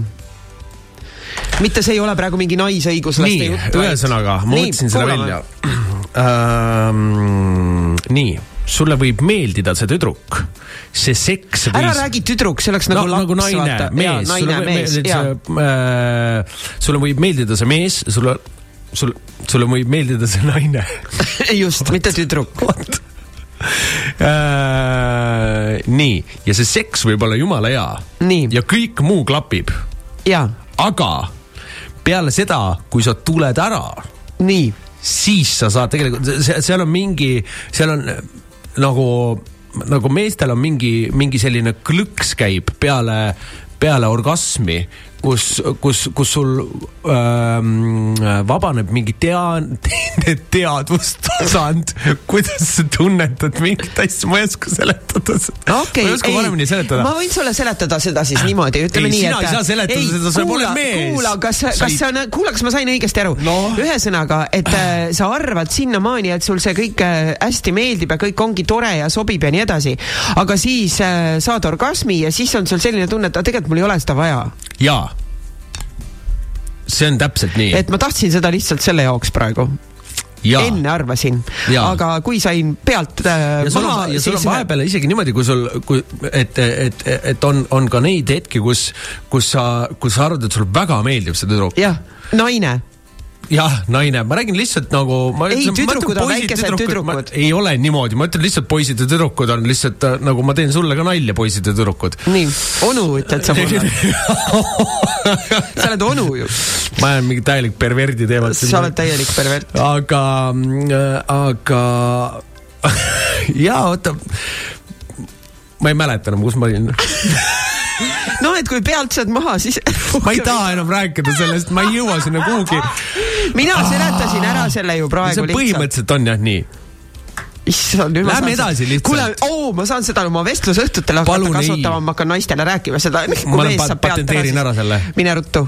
mitte see ei ole praegu mingi naisõiguslaste jutt, ühesõnaga, ma mõtlesin selle kuulame. välja ähm,. nii, sulle võib meeldida see tüdruk, see seks ära võis räägi tüdruk, see oleks nagu no, nagu laps, naine, vaata. mees, sulle naine, võib mees, see äh,, sulle võib meeldida see mees, sulle, sul, sulle võib meeldida see naine just, mitte tüdruk. äh,. nii, ja see seks võib olla jumala hea ja kõik muu klapib, jaa, aga peale seda, kui sa tuled ära nii, siis sa saad tegelikult, seal on mingi, seal on nagu, nagu meestel on mingi, mingi selline klõks käib peale, peale orgasmi, kus, kus, kus sul ähm, vabaneb mingi tea-, teadvustasand, kuidas sa tunnetad mingit asja, ma ei oska seletada seda okei ma ei oska paremini seletada ma võin sulle seletada seda siis niimoodi, ütleme Ei, nii, sina et. ei saa seletada seda, sa pole mees. kuula, kas, Sa kas ei- on, kuula, kas ma sain õigesti aru No. ühesõnaga, et äh, sa arvad sinnamaani, et sul see kõik äh, hästi meeldib ja kõik ongi tore ja sobib ja nii edasi. aga siis äh, saad orgasmi ja siis on sul selline tunne, et aga tegelikult mul ei ole seda vaja. jaa. see on täpselt nii. et ma tahtsin seda lihtsalt selle jaoks praegu. jaa. enne arvasin, aga kui sain pealt äh, ja sul on, ja sul on vahepeal isegi niimoodi, kui sul, kui, et, et, et on, on ka neid hetki, kus, kus sa, kus sa arvad, et sulle väga meeldib see tüdruk. jah, naine jah, naine, ma räägin lihtsalt nagu. Ei, tüdrukud on väikesed tüdrukud. ei ole niimoodi, ma ütlen lihtsalt poisid ja tüdrukud on lihtsalt äh, nagu ma teen sulle ka nalja, poisid ja tüdrukud. nii, onu ütled sa mulle. sa oled onu ju, ma olen mingi täielik perverdi teemal. sa oled täielik pervert. aga, aga jaa, oota. ma ei mäleta enam, kus ma olin. no et kui pealt saad maha, siis. ma ei taha enam rääkida sellest, ma ei jõua sinna kuhugi. mina seletasin ära selle ju praegu see lihtsalt. põhimõtteliselt on jah nii. issand, nüüd ma Lähme saan edasi lihtsalt. kuule, oo, ma saan seda oma vestlusõhtutel hakata kasutama, ma hakkan naistele rääkima seda. Ma pat- patenteerin ära selle. mine ruttu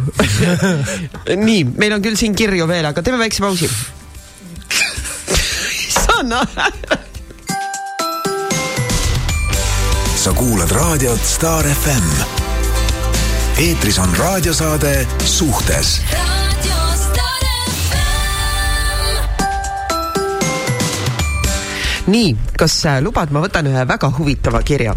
nii, meil on küll siin kirju veel, aga teeme väikse pausi. issand, sa kuulad raadiot Star FM. eetris on raadiosaade Suhtes nii, kas äh, lubad, ma võtan ühe väga huvitava kirja.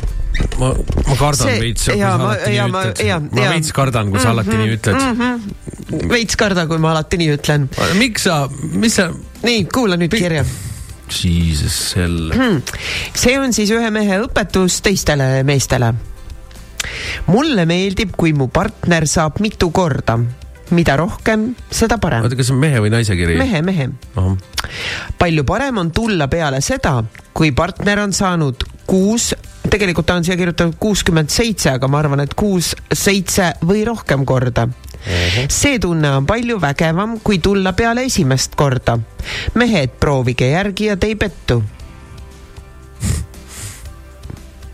ma, ma kardan See- veits, kui sa ma- alati jaa, nii ma- ütled ma jaa. veits kardan, kui sa alati nii ütled. veits karda, kui ma alati nii ütlen. miks sa, mis sa, nii, kuula nüüd kirja. jesus sell. see on siis ühe mehe õpetus teistele meestele. mulle meeldib, kui mu partner saab mitu korda. Mida rohkem, seda parem oota, kas see on mehe või naise kiri? mehe, mehe. palju parem on tulla peale seda, kui partner on saanud kuus, tegelikult ta on siia kirjutanud kuuskümmend seitse, aga ma arvan, et kuus, seitse või rohkem korda. see tunne on palju vägevam, kui tulla peale esimest korda. mehed, proovige järgi ja te ei pettu.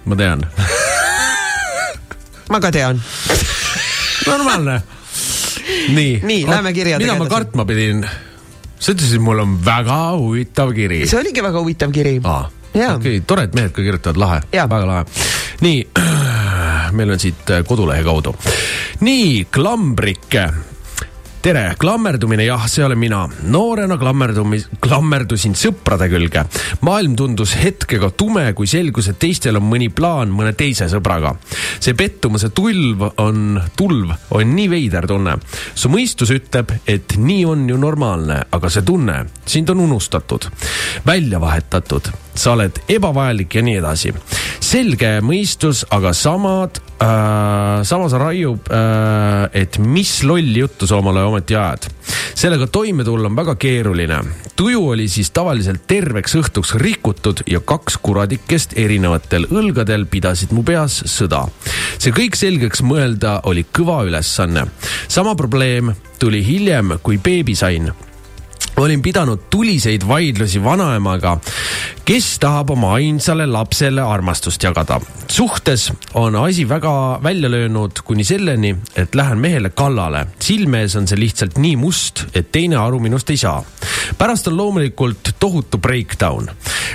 ma tean. ma ka tean. normaalne. nii. Nii, läheme kirjadega mida ma edasi. kartma pidin? sa ütlesid, mul on väga huvitav kiri. see oligi väga huvitav kiri. okei, tore, et mehed ka kirjutavad, lahe, väga lahe. nii, meil on siit äh, kodulehe kaudu. nii, klambrike tere, klammerdumine jah, see olen mina. noorena klammerdumis, klammerdusin sõprade külge. maailm tundus hetkega tume, kui selgus, et teistel on mõni plaan mõne teise sõbraga. see pettumuse tulv on, tulv on nii veider tunne. su mõistus ütleb, et nii on ju normaalne, aga see tunne, sind on unustatud, välja vahetatud, sa oled ebavajalik ja nii edasi. selge mõistus, aga samad äh,, samas raiub äh,, et mis lolli juttu sa omale ometi ajad. sellega toime tulla on väga keeruline. tuju oli siis tavaliselt terveks õhtuks rikutud ja kaks kuradikest erinevatel õlgadel pidasid mu peas sõda. see kõik selgeks mõelda oli kõva ülesanne. sama probleem tuli hiljem, kui beebi sain olin pidanud tuliseid vaidlusi vanaemaga, kes tahab oma ainsale lapsele armastust jagada. suhtes on asi väga välja löönud kuni selleni, et lähen mehele kallale. silme ees on see lihtsalt nii must, et teine aru minust ei saa. pärast on loomulikult tohutu breakdown.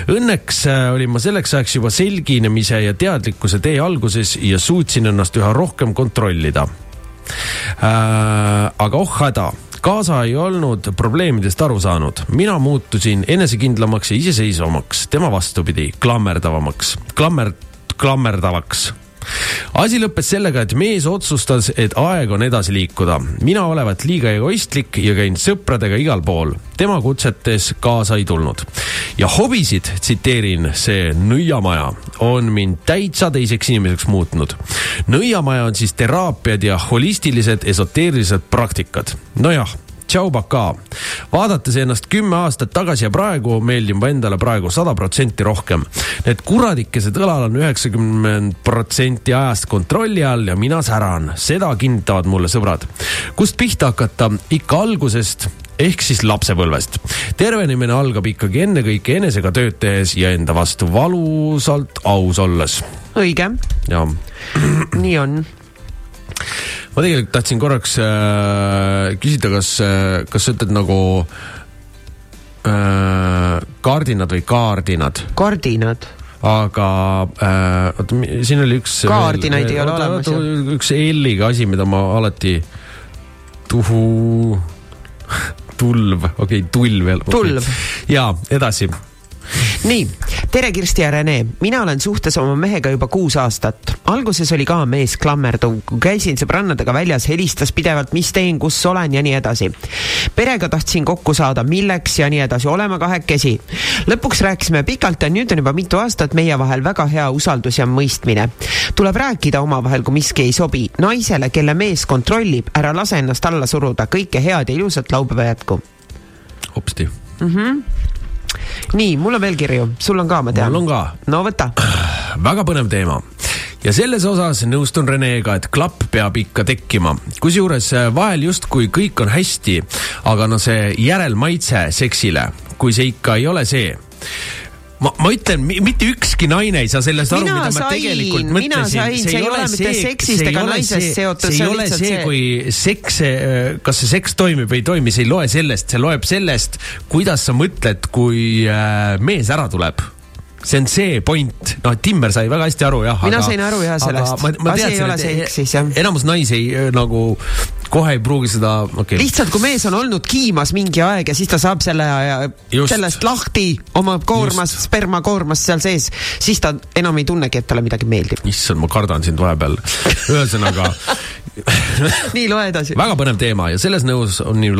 Õnneks äh, olin ma selleks ajaks juba selginemise ja teadlikkuse tee alguses ja suutsin ennast üha rohkem kontrollida äh,. aga oh häda kaasa ei olnud probleemidest aru saanud, mina muutusin enesekindlamaks ja iseseisvamaks, tema vastupidi, klammerdavamaks, klammer, klammerdavaks asi lõppes sellega, et mees otsustas, et aeg on edasi liikuda. mina olevat liiga egoistlik ja käin sõpradega igal pool. tema kutsetes kaasa ei tulnud. ja hobisid, tsiteerin, see nõiamaja on mind täitsa teiseks inimeseks muutnud. nõiamaja on siis teraapiad ja holistilised esoteerilised praktikad. nojah tšau, pakaa. vaadates ennast kümme aastat tagasi ja praegu meeldin ma endale praegu sada protsenti rohkem. Need kuradikesed õlal on üheksakümmend protsenti ajast kontrolli all ja mina säran, seda kinnitavad mulle sõbrad. kust pihta hakata? ikka algusest ehk siis lapsepõlvest. tervenemine algab ikkagi ennekõike enesega tööd tehes ja enda vastu valusalt aus olles. õige, nii on. Ma tegelikult tahtsin korraks äh, küsida, kas äh,, kas sa ütled nagu äh, kardinad või kaardinad? kardinad aga äh, oota, siin oli üks. Kaardinaid ei ole olemas üks L-iga asi, mida ma alati, tuhu, tulv, okei okay,, tulv. Tulv. ja edasi nii, tere Kirsti ja Rene, mina olen suhtes oma mehega juba kuus aastat. alguses oli ka mees klammerduv, käisin sõbrannadega väljas, helistas pidevalt, mis teen, kus olen ja nii edasi. perega tahtsin kokku saada, milleks ja nii edasi, oleme kahekesi. lõpuks rääkisime pikalt ja nüüd on juba mitu aastat meie vahel väga hea usaldus ja mõistmine. tuleb rääkida omavahel, kui miski ei sobi. naisele, kelle mees kontrollib, ära lase ennast alla suruda, kõike head ja ilusat laupäeva jätku. hopsti. Nii, mul on veel kirju, sul on ka, ma tean. mul on ka no võta. väga põnev teema ja selles osas nõustun Renega, et klapp peab ikka tekkima. kusjuures äh, vahel justkui kõik on hästi, aga no see järelmaitse seksile, kui see ikka ei ole see ma, ma ütlen, mitte ükski naine ei saa sellest aru, mida ma sain, tegelikult mina mõtlesin. see ei ole seksist ega naisest seotud, see see ei ole see, see- kui seks, kas see seks toimib või ei toimi, see ei loe sellest, see loeb sellest, kuidas sa mõtled, kui äh, mees ära tuleb see on see point, noh, Timmer sai väga hästi aru jah. Mina sain aru jah sellest. Asi ei ole seksis, jah. enamus naisi äh, nagu kohe ei pruugi seda, okay. lihtsalt kui mees on olnud kiimas mingi aeg ja siis ta saab selle, Just. sellest lahti oma koormast, spermakoormast seal sees, siis ta enam ei tunnegi, et talle midagi meeldib. issand, ma kardan sind vahepeal. ühesõnaga nii, loe edasi. väga põnev teema ja selles nõus on nii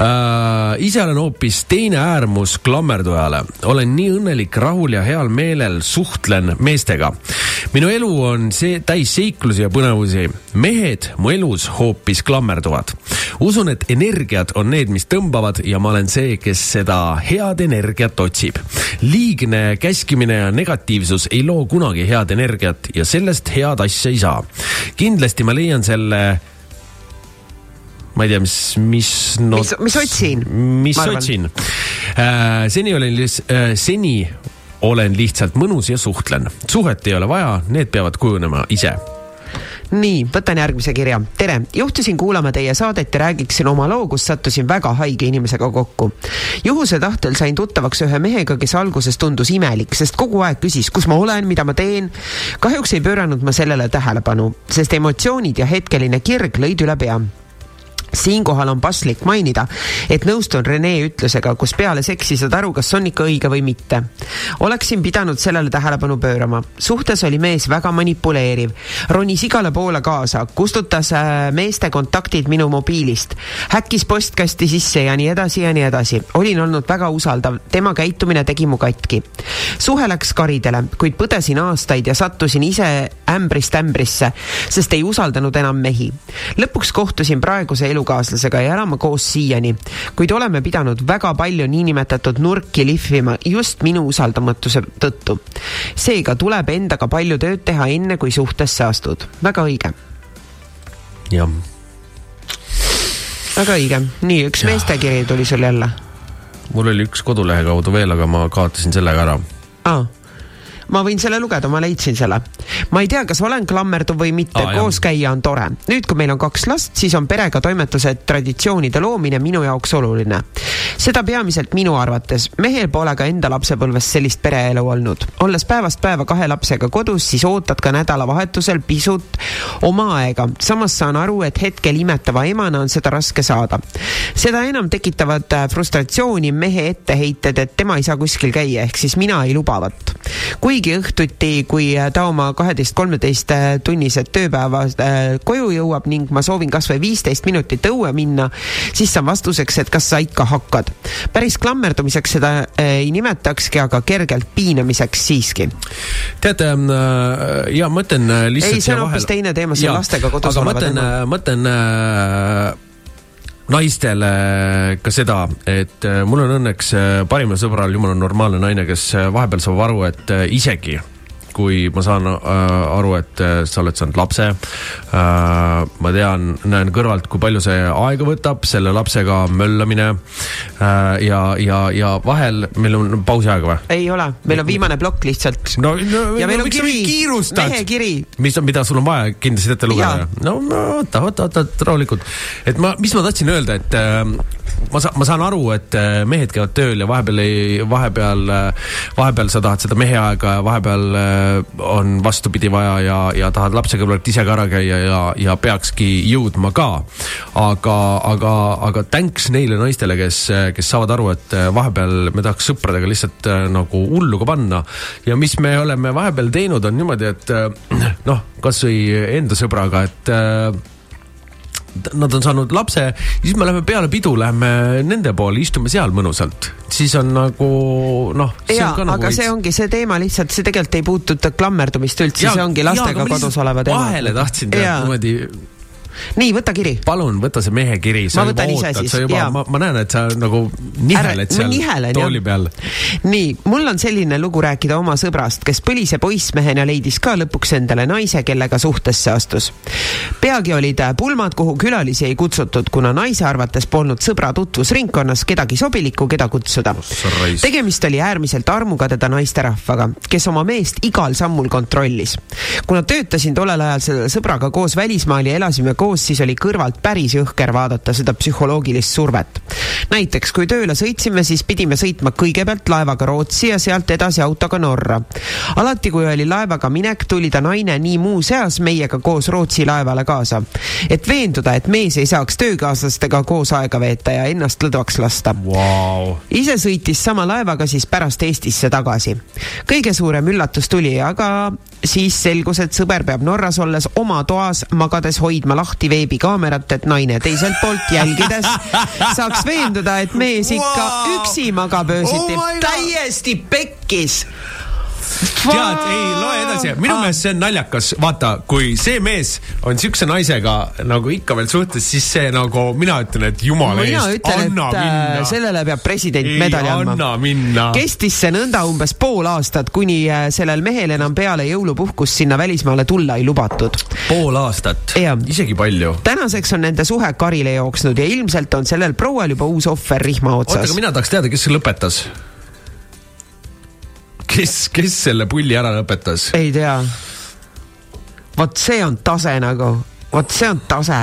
äh,. ise olen hoopis teine äärmus klammerdujale. olen nii õnnelik, rahul ja heal meelel suhtlen meestega. minu elu on see täis seiklusi ja põnevusi. mehed mu elus hoopis klammerduvad. usun, et energiad on need, mis tõmbavad ja ma olen see, kes seda head energiat otsib. liigne käskimine ja negatiivsus ei loo kunagi head energiat ja sellest head asja ei saa. kindlasti ma leian selle ma ei tea, mis, mis no, mis, mis otsin? mis otsin äh,? seni olen lihtsalt äh,, seni olen lihtsalt mõnus ja suhtlen. suhet ei ole vaja, need peavad kujunema ise nii, võtan järgmise kirja. tere, juhtusin kuulama teie saadet ja räägiksin oma loo, kus sattusin väga haige inimesega kokku. juhuse tahtel sain tuttavaks ühe mehega, kes alguses tundus imelik, sest kogu aeg küsis, kus ma olen, mida ma teen. kahjuks ei pööranud ma sellele tähelepanu, sest emotsioonid ja hetkeline kirg lõid üle pea siinkohal on paslik mainida, et nõustun Rene ütlusega, kus peale seksi saad aru, kas on ikka õige või mitte. oleksin pidanud sellele tähelepanu pöörama. suhtes oli mees väga manipuleeriv, ronis igale poole kaasa, kustutas äh, meeste kontaktid minu mobiilist, häkkis postkasti sisse ja nii edasi ja nii edasi. olin olnud väga usaldav, tema käitumine tegi mu katki. suhe läks karidele, kuid põdesin aastaid ja sattusin ise ämbrist ämbrisse, sest ei usaldanud enam mehi. lõpuks kohtusin praeguse elukaaslasega ja elame koos siiani, kuid oleme pidanud väga palju niinimetatud nurki lihvima just minu usaldamatuse tõttu. seega tuleb endaga palju tööd teha, enne kui suhtesse astud. väga õige, jah väga õige. nii, üks meestekiri tuli sul jälle mul oli üks kodulehe kaudu veel, aga ma kaotasin selle ka ära. ah, ma võin selle lugeda, ma leidsin selle. ma ei tea, kas olen klammerduv või mitte ah,, koos käia on tore. nüüd, kui meil on kaks last, siis on perega toimetused, traditsioonide loomine minu jaoks oluline. seda peamiselt minu arvates. mehel pole ka enda lapsepõlves sellist pereelu olnud. olles päevast päeva kahe lapsega kodus, siis ootad ka nädalavahetusel pisut oma aega. samas saan aru, et hetkel imetava emana on seda raske saada. seda enam tekitavad äh, frustratsiooni mehe etteheited, et tema ei saa kuskil käia, ehk siis mina ei lubavat. Kuigi õhtuti, kui äh, ta oma kaheteist-kolmeteist tunnised tööpäevad äh, koju jõuab ning ma soovin kas või viisteist minutit õue minna, siis saan vastuseks, et kas sa ikka hakkad. päris klammerdumiseks seda äh, ei nimetakski, aga kergelt piinamiseks siiski. teate äh, ja ma ütlen lihtsalt Ei, see on hoopis teine teema, see on lastega kodus aga ma olevad ütlen ma ütlen naistele ka seda, et äh, mul on õnneks äh, parimal sõbral jumala normaalne naine, kes äh, vahepeal saab aru, et isegi kui ma saan äh, aru, et äh, sa oled saanud lapse äh,. ma tean, näen kõrvalt, kui palju see aega võtab, selle lapsega möllamine ja, ja, ja vahel meil on pausiaeg või? ei ole, meil on viimane plokk lihtsalt. no, no ja meil on kiri, mehe kiri. mis, mida sul on vaja kindlasti ette lugeda? no oota, oota, oota, rahulikult. et ma, mis ma tahtsin öelda, et ma saan, ma saan aru, et äh, mehed käivad tööl ja vahepeal ei, vahepeal, äh, vahepeal sa tahad seda mehe aega ja vahepeal äh, on vastupidi vaja ja, ja tahad lapse kõrvalt ise ka ära käia ja, ja peakski jõudma ka. aga, aga, aga thanks neile naistele, kes, kes saavad aru, et vahepeal me tahaks sõpradega lihtsalt nagu hullu ka panna. ja mis me oleme vahepeal teinud, on niimoodi, et noh, kasvõi enda sõbraga, et nad on saanud lapse, siis me läheme peale pidu, läheme nende poole, istume seal mõnusalt, siis on nagu noh. ja, aga nagu see ongi see teema lihtsalt, see tegelikult ei puuduta klammerdumist üldse, see ongi lastega kodus oleva teema. vahele tahtsin teha niimoodi nii, võta kiri. palun, võta see mehe kiri. ma võtan ise siis, jaa. Ma, ma näen, et sa nagu niheled seal nihelen, tooli peal. nii, mul on selline lugu rääkida oma sõbrast, kes põlise poissmehena leidis ka lõpuks endale naise, kellega suhtesse astus. peagi olid pulmad, kuhu külalisi ei kutsutud, kuna naise arvates polnud sõbra tutvusringkonnas kedagi sobilikku, keda kutsuda. tegemist oli äärmiselt armukadeda naisterahvaga, kes oma meest igal sammul kontrollis. kuna töötasin tollel ajal selle sõbraga koos välismaal ja elasime koos, siis oli kõrvalt päris jõhker vaadata seda psühholoogilist survet. näiteks kui tööle sõitsime, siis pidime sõitma kõigepealt laevaga Rootsi ja sealt edasi autoga Norra. alati, kui oli laevaga minek, tuli ta naine nii muuseas meiega koos Rootsi laevale kaasa. et veenduda, et mees ei saaks töökaaslastega koos aega veeta ja ennast lõdvaks lasta wow.. ise sõitis sama laevaga siis pärast Eestisse tagasi. kõige suurem üllatus tuli aga siis selgus, et sõber peab Norras olles oma toas magades hoidma lahti veebikaamerat, et naine teiselt poolt jälgides saaks veenduda, et mees ikka wow. üksi magab öösiti oh. täiesti pekkis tead, ei loe edasi, minu meelest see on naljakas, vaata, kui see mees on siukse naisega nagu ikka veel suhtes, siis see nagu, mina ütlen, et jumala eest, anna et, äh, minna. sellele peab president medali andma. kestis see nõnda umbes pool aastat, kuni äh, sellel mehel enam peale jõulupuhkust sinna välismaale tulla ei lubatud. pool aastat, isegi palju. tänaseks on nende suhe karile jooksnud ja ilmselt on sellel proual juba uus ohver rihma otsas. oota, aga mina tahaks teada, kes lõpetas kes, kes selle pulli ära lõpetas? ei tea. vot see on tase nagu, vot see on tase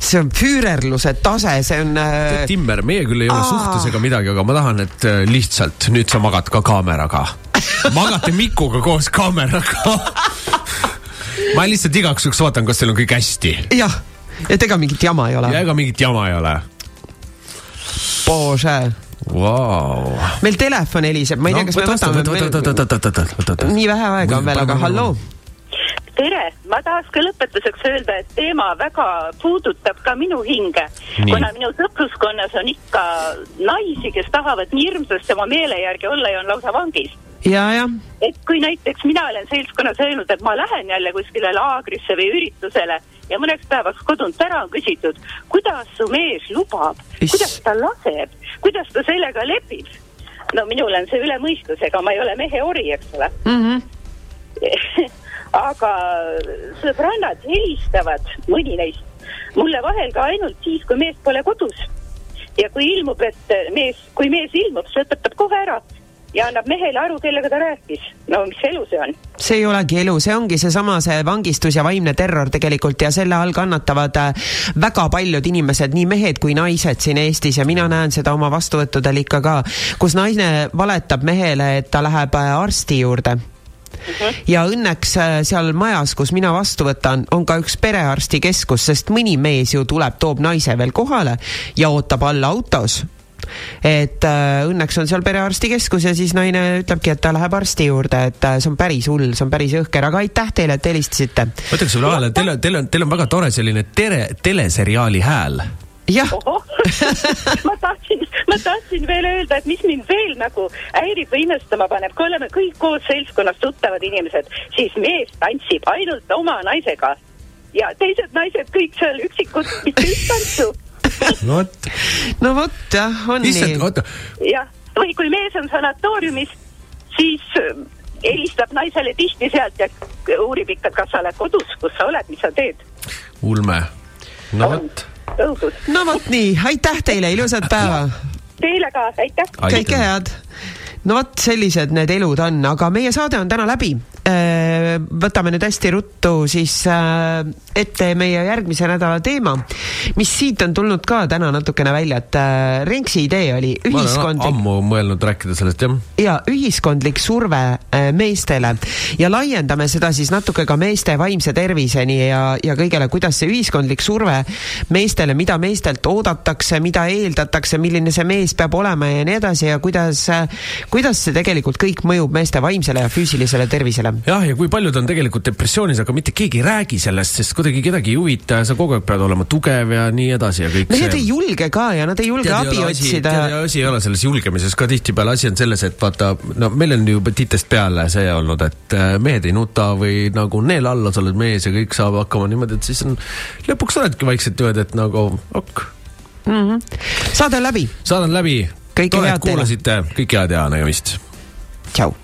see on füürerluse tase, see on äh.... Timmer, meie küll ei ole Aa. suhtes ega midagi, aga ma tahan, et äh, lihtsalt nüüd sa magad ka kaameraga. magate Mikuga koos kaameraga ma lihtsalt igaks juhuks vaatan, kas teil on kõik hästi. jah, et ega mingit jama ei ole. ja ega mingit jama ei ole. Bože wow.. meil telefon heliseb, ma ei tea, kas me võtame. nii vähe aega on veel, aga halloo tere, ma tahaks ka lõpetuseks öelda, et teema väga puudutab ka minu hinge. kuna minu sõpruskonnas on ikka naisi, kes tahavad nii hirmsasti oma meele järgi olla ja on lausa vangis. Ja, jah. et kui näiteks mina olen seltskonnas öelnud, et ma lähen jälle kuskile laagrisse või üritusele ja mõneks päevaks kodunt ära on küsitud, kuidas su mees lubab, kuidas ta laseb, kuidas ta sellega lepib. no minul on see üle mõistusega, ma ei ole mehe ori, eks ole mm. -hmm. aga sõbrannad helistavad, mõni neist, mulle vahel ka ainult siis, kui mees pole kodus. ja kui ilmub, et mees, kui mees ilmub, see õpetab kohe ära ja annab mehele aru, kellega ta rääkis. no mis elu see on? see ei olegi elu, see ongi seesama see vangistus ja vaimne terror tegelikult ja selle all kannatavad äh, väga paljud inimesed, nii mehed kui naised siin Eestis ja mina näen seda oma vastuvõttudel ikka ka, kus naine valetab mehele, et ta läheb äh, arsti juurde Mhm. ja õnneks äh, seal majas, kus mina vastu võtan, on ka üks perearstikeskus, sest mõni mees ju tuleb, toob naise veel kohale ja ootab all autos et äh, õnneks on seal perearstikeskus ja siis naine ütlebki, et ta läheb arsti juurde, et äh, see on päris hull, see on päris jõhker, aga aitäh teile, et helistasite. ma ütleks sulle vahele, teil on, teil on, teil on väga tore selline tere, teleseriaali hääl. Jah. Ma tahtsin, ma tahtsin veel öelda, et mis mind veel nagu häirib või imestama paneb, kui oleme kõik koos seltskonnas tuttavad inimesed, siis mees tantsib ainult oma naisega. Ja teised naised kõik seal üksikud, mitte üks tantsu no vot, no vot jah, on issand, nii. oota, jah, või kui mees on sanatooriumis, siis äh, helistab naisele tihti sealt ja uurib ikka, kas sa oled kodus, kus sa oled, mis sa teed. ulme. no vot. no vot nii, aitäh teile, ilusat päeva. Teile ka, aitäh. kõike head. No vot, sellised need elud on, aga meie saade on täna läbi. võtame nüüd hästi ruttu siis äh, ette meie järgmise nädala teema, mis siit on tulnud ka täna natukene välja, et äh, Renksi idee oli ühiskondlik ammu mõelnud rääkida sellest jah. ja ühiskondlik surve äh, meestele ja laiendame seda siis natuke ka meeste vaimse terviseni ja, ja kõigele, kuidas see ühiskondlik surve meestele, mida meestelt oodatakse, mida eeldatakse, milline see mees peab olema ja nii edasi ja kuidas, kuidas see tegelikult kõik mõjub meeste vaimsele ja füüsilisele tervisele. jah, ja kui paljud on tegelikult depressioonis, aga mitte keegi ei räägi sellest, sest kuidagi kedagi ei huvita ja sa kogu aeg pead olema tugev ja nii edasi ja kõik Need ei julge ka ja nad ei julge Tead, abi asi- otsida. asi ei ole selles julgemises ka tihtipeale, asi on selles, et vaata, no meil on ju titest peale see olnud, et äh, mehed ei nuta või nagu neela alla, sa oled mees ja kõik saab hakkama niimoodi, et siis on, lõpuks oledki vaikselt niimoodi, et nagu ok, saade on läbi, saadan läbi. Kõike head teile. kuulasite, kõike head ja nägemist tšau.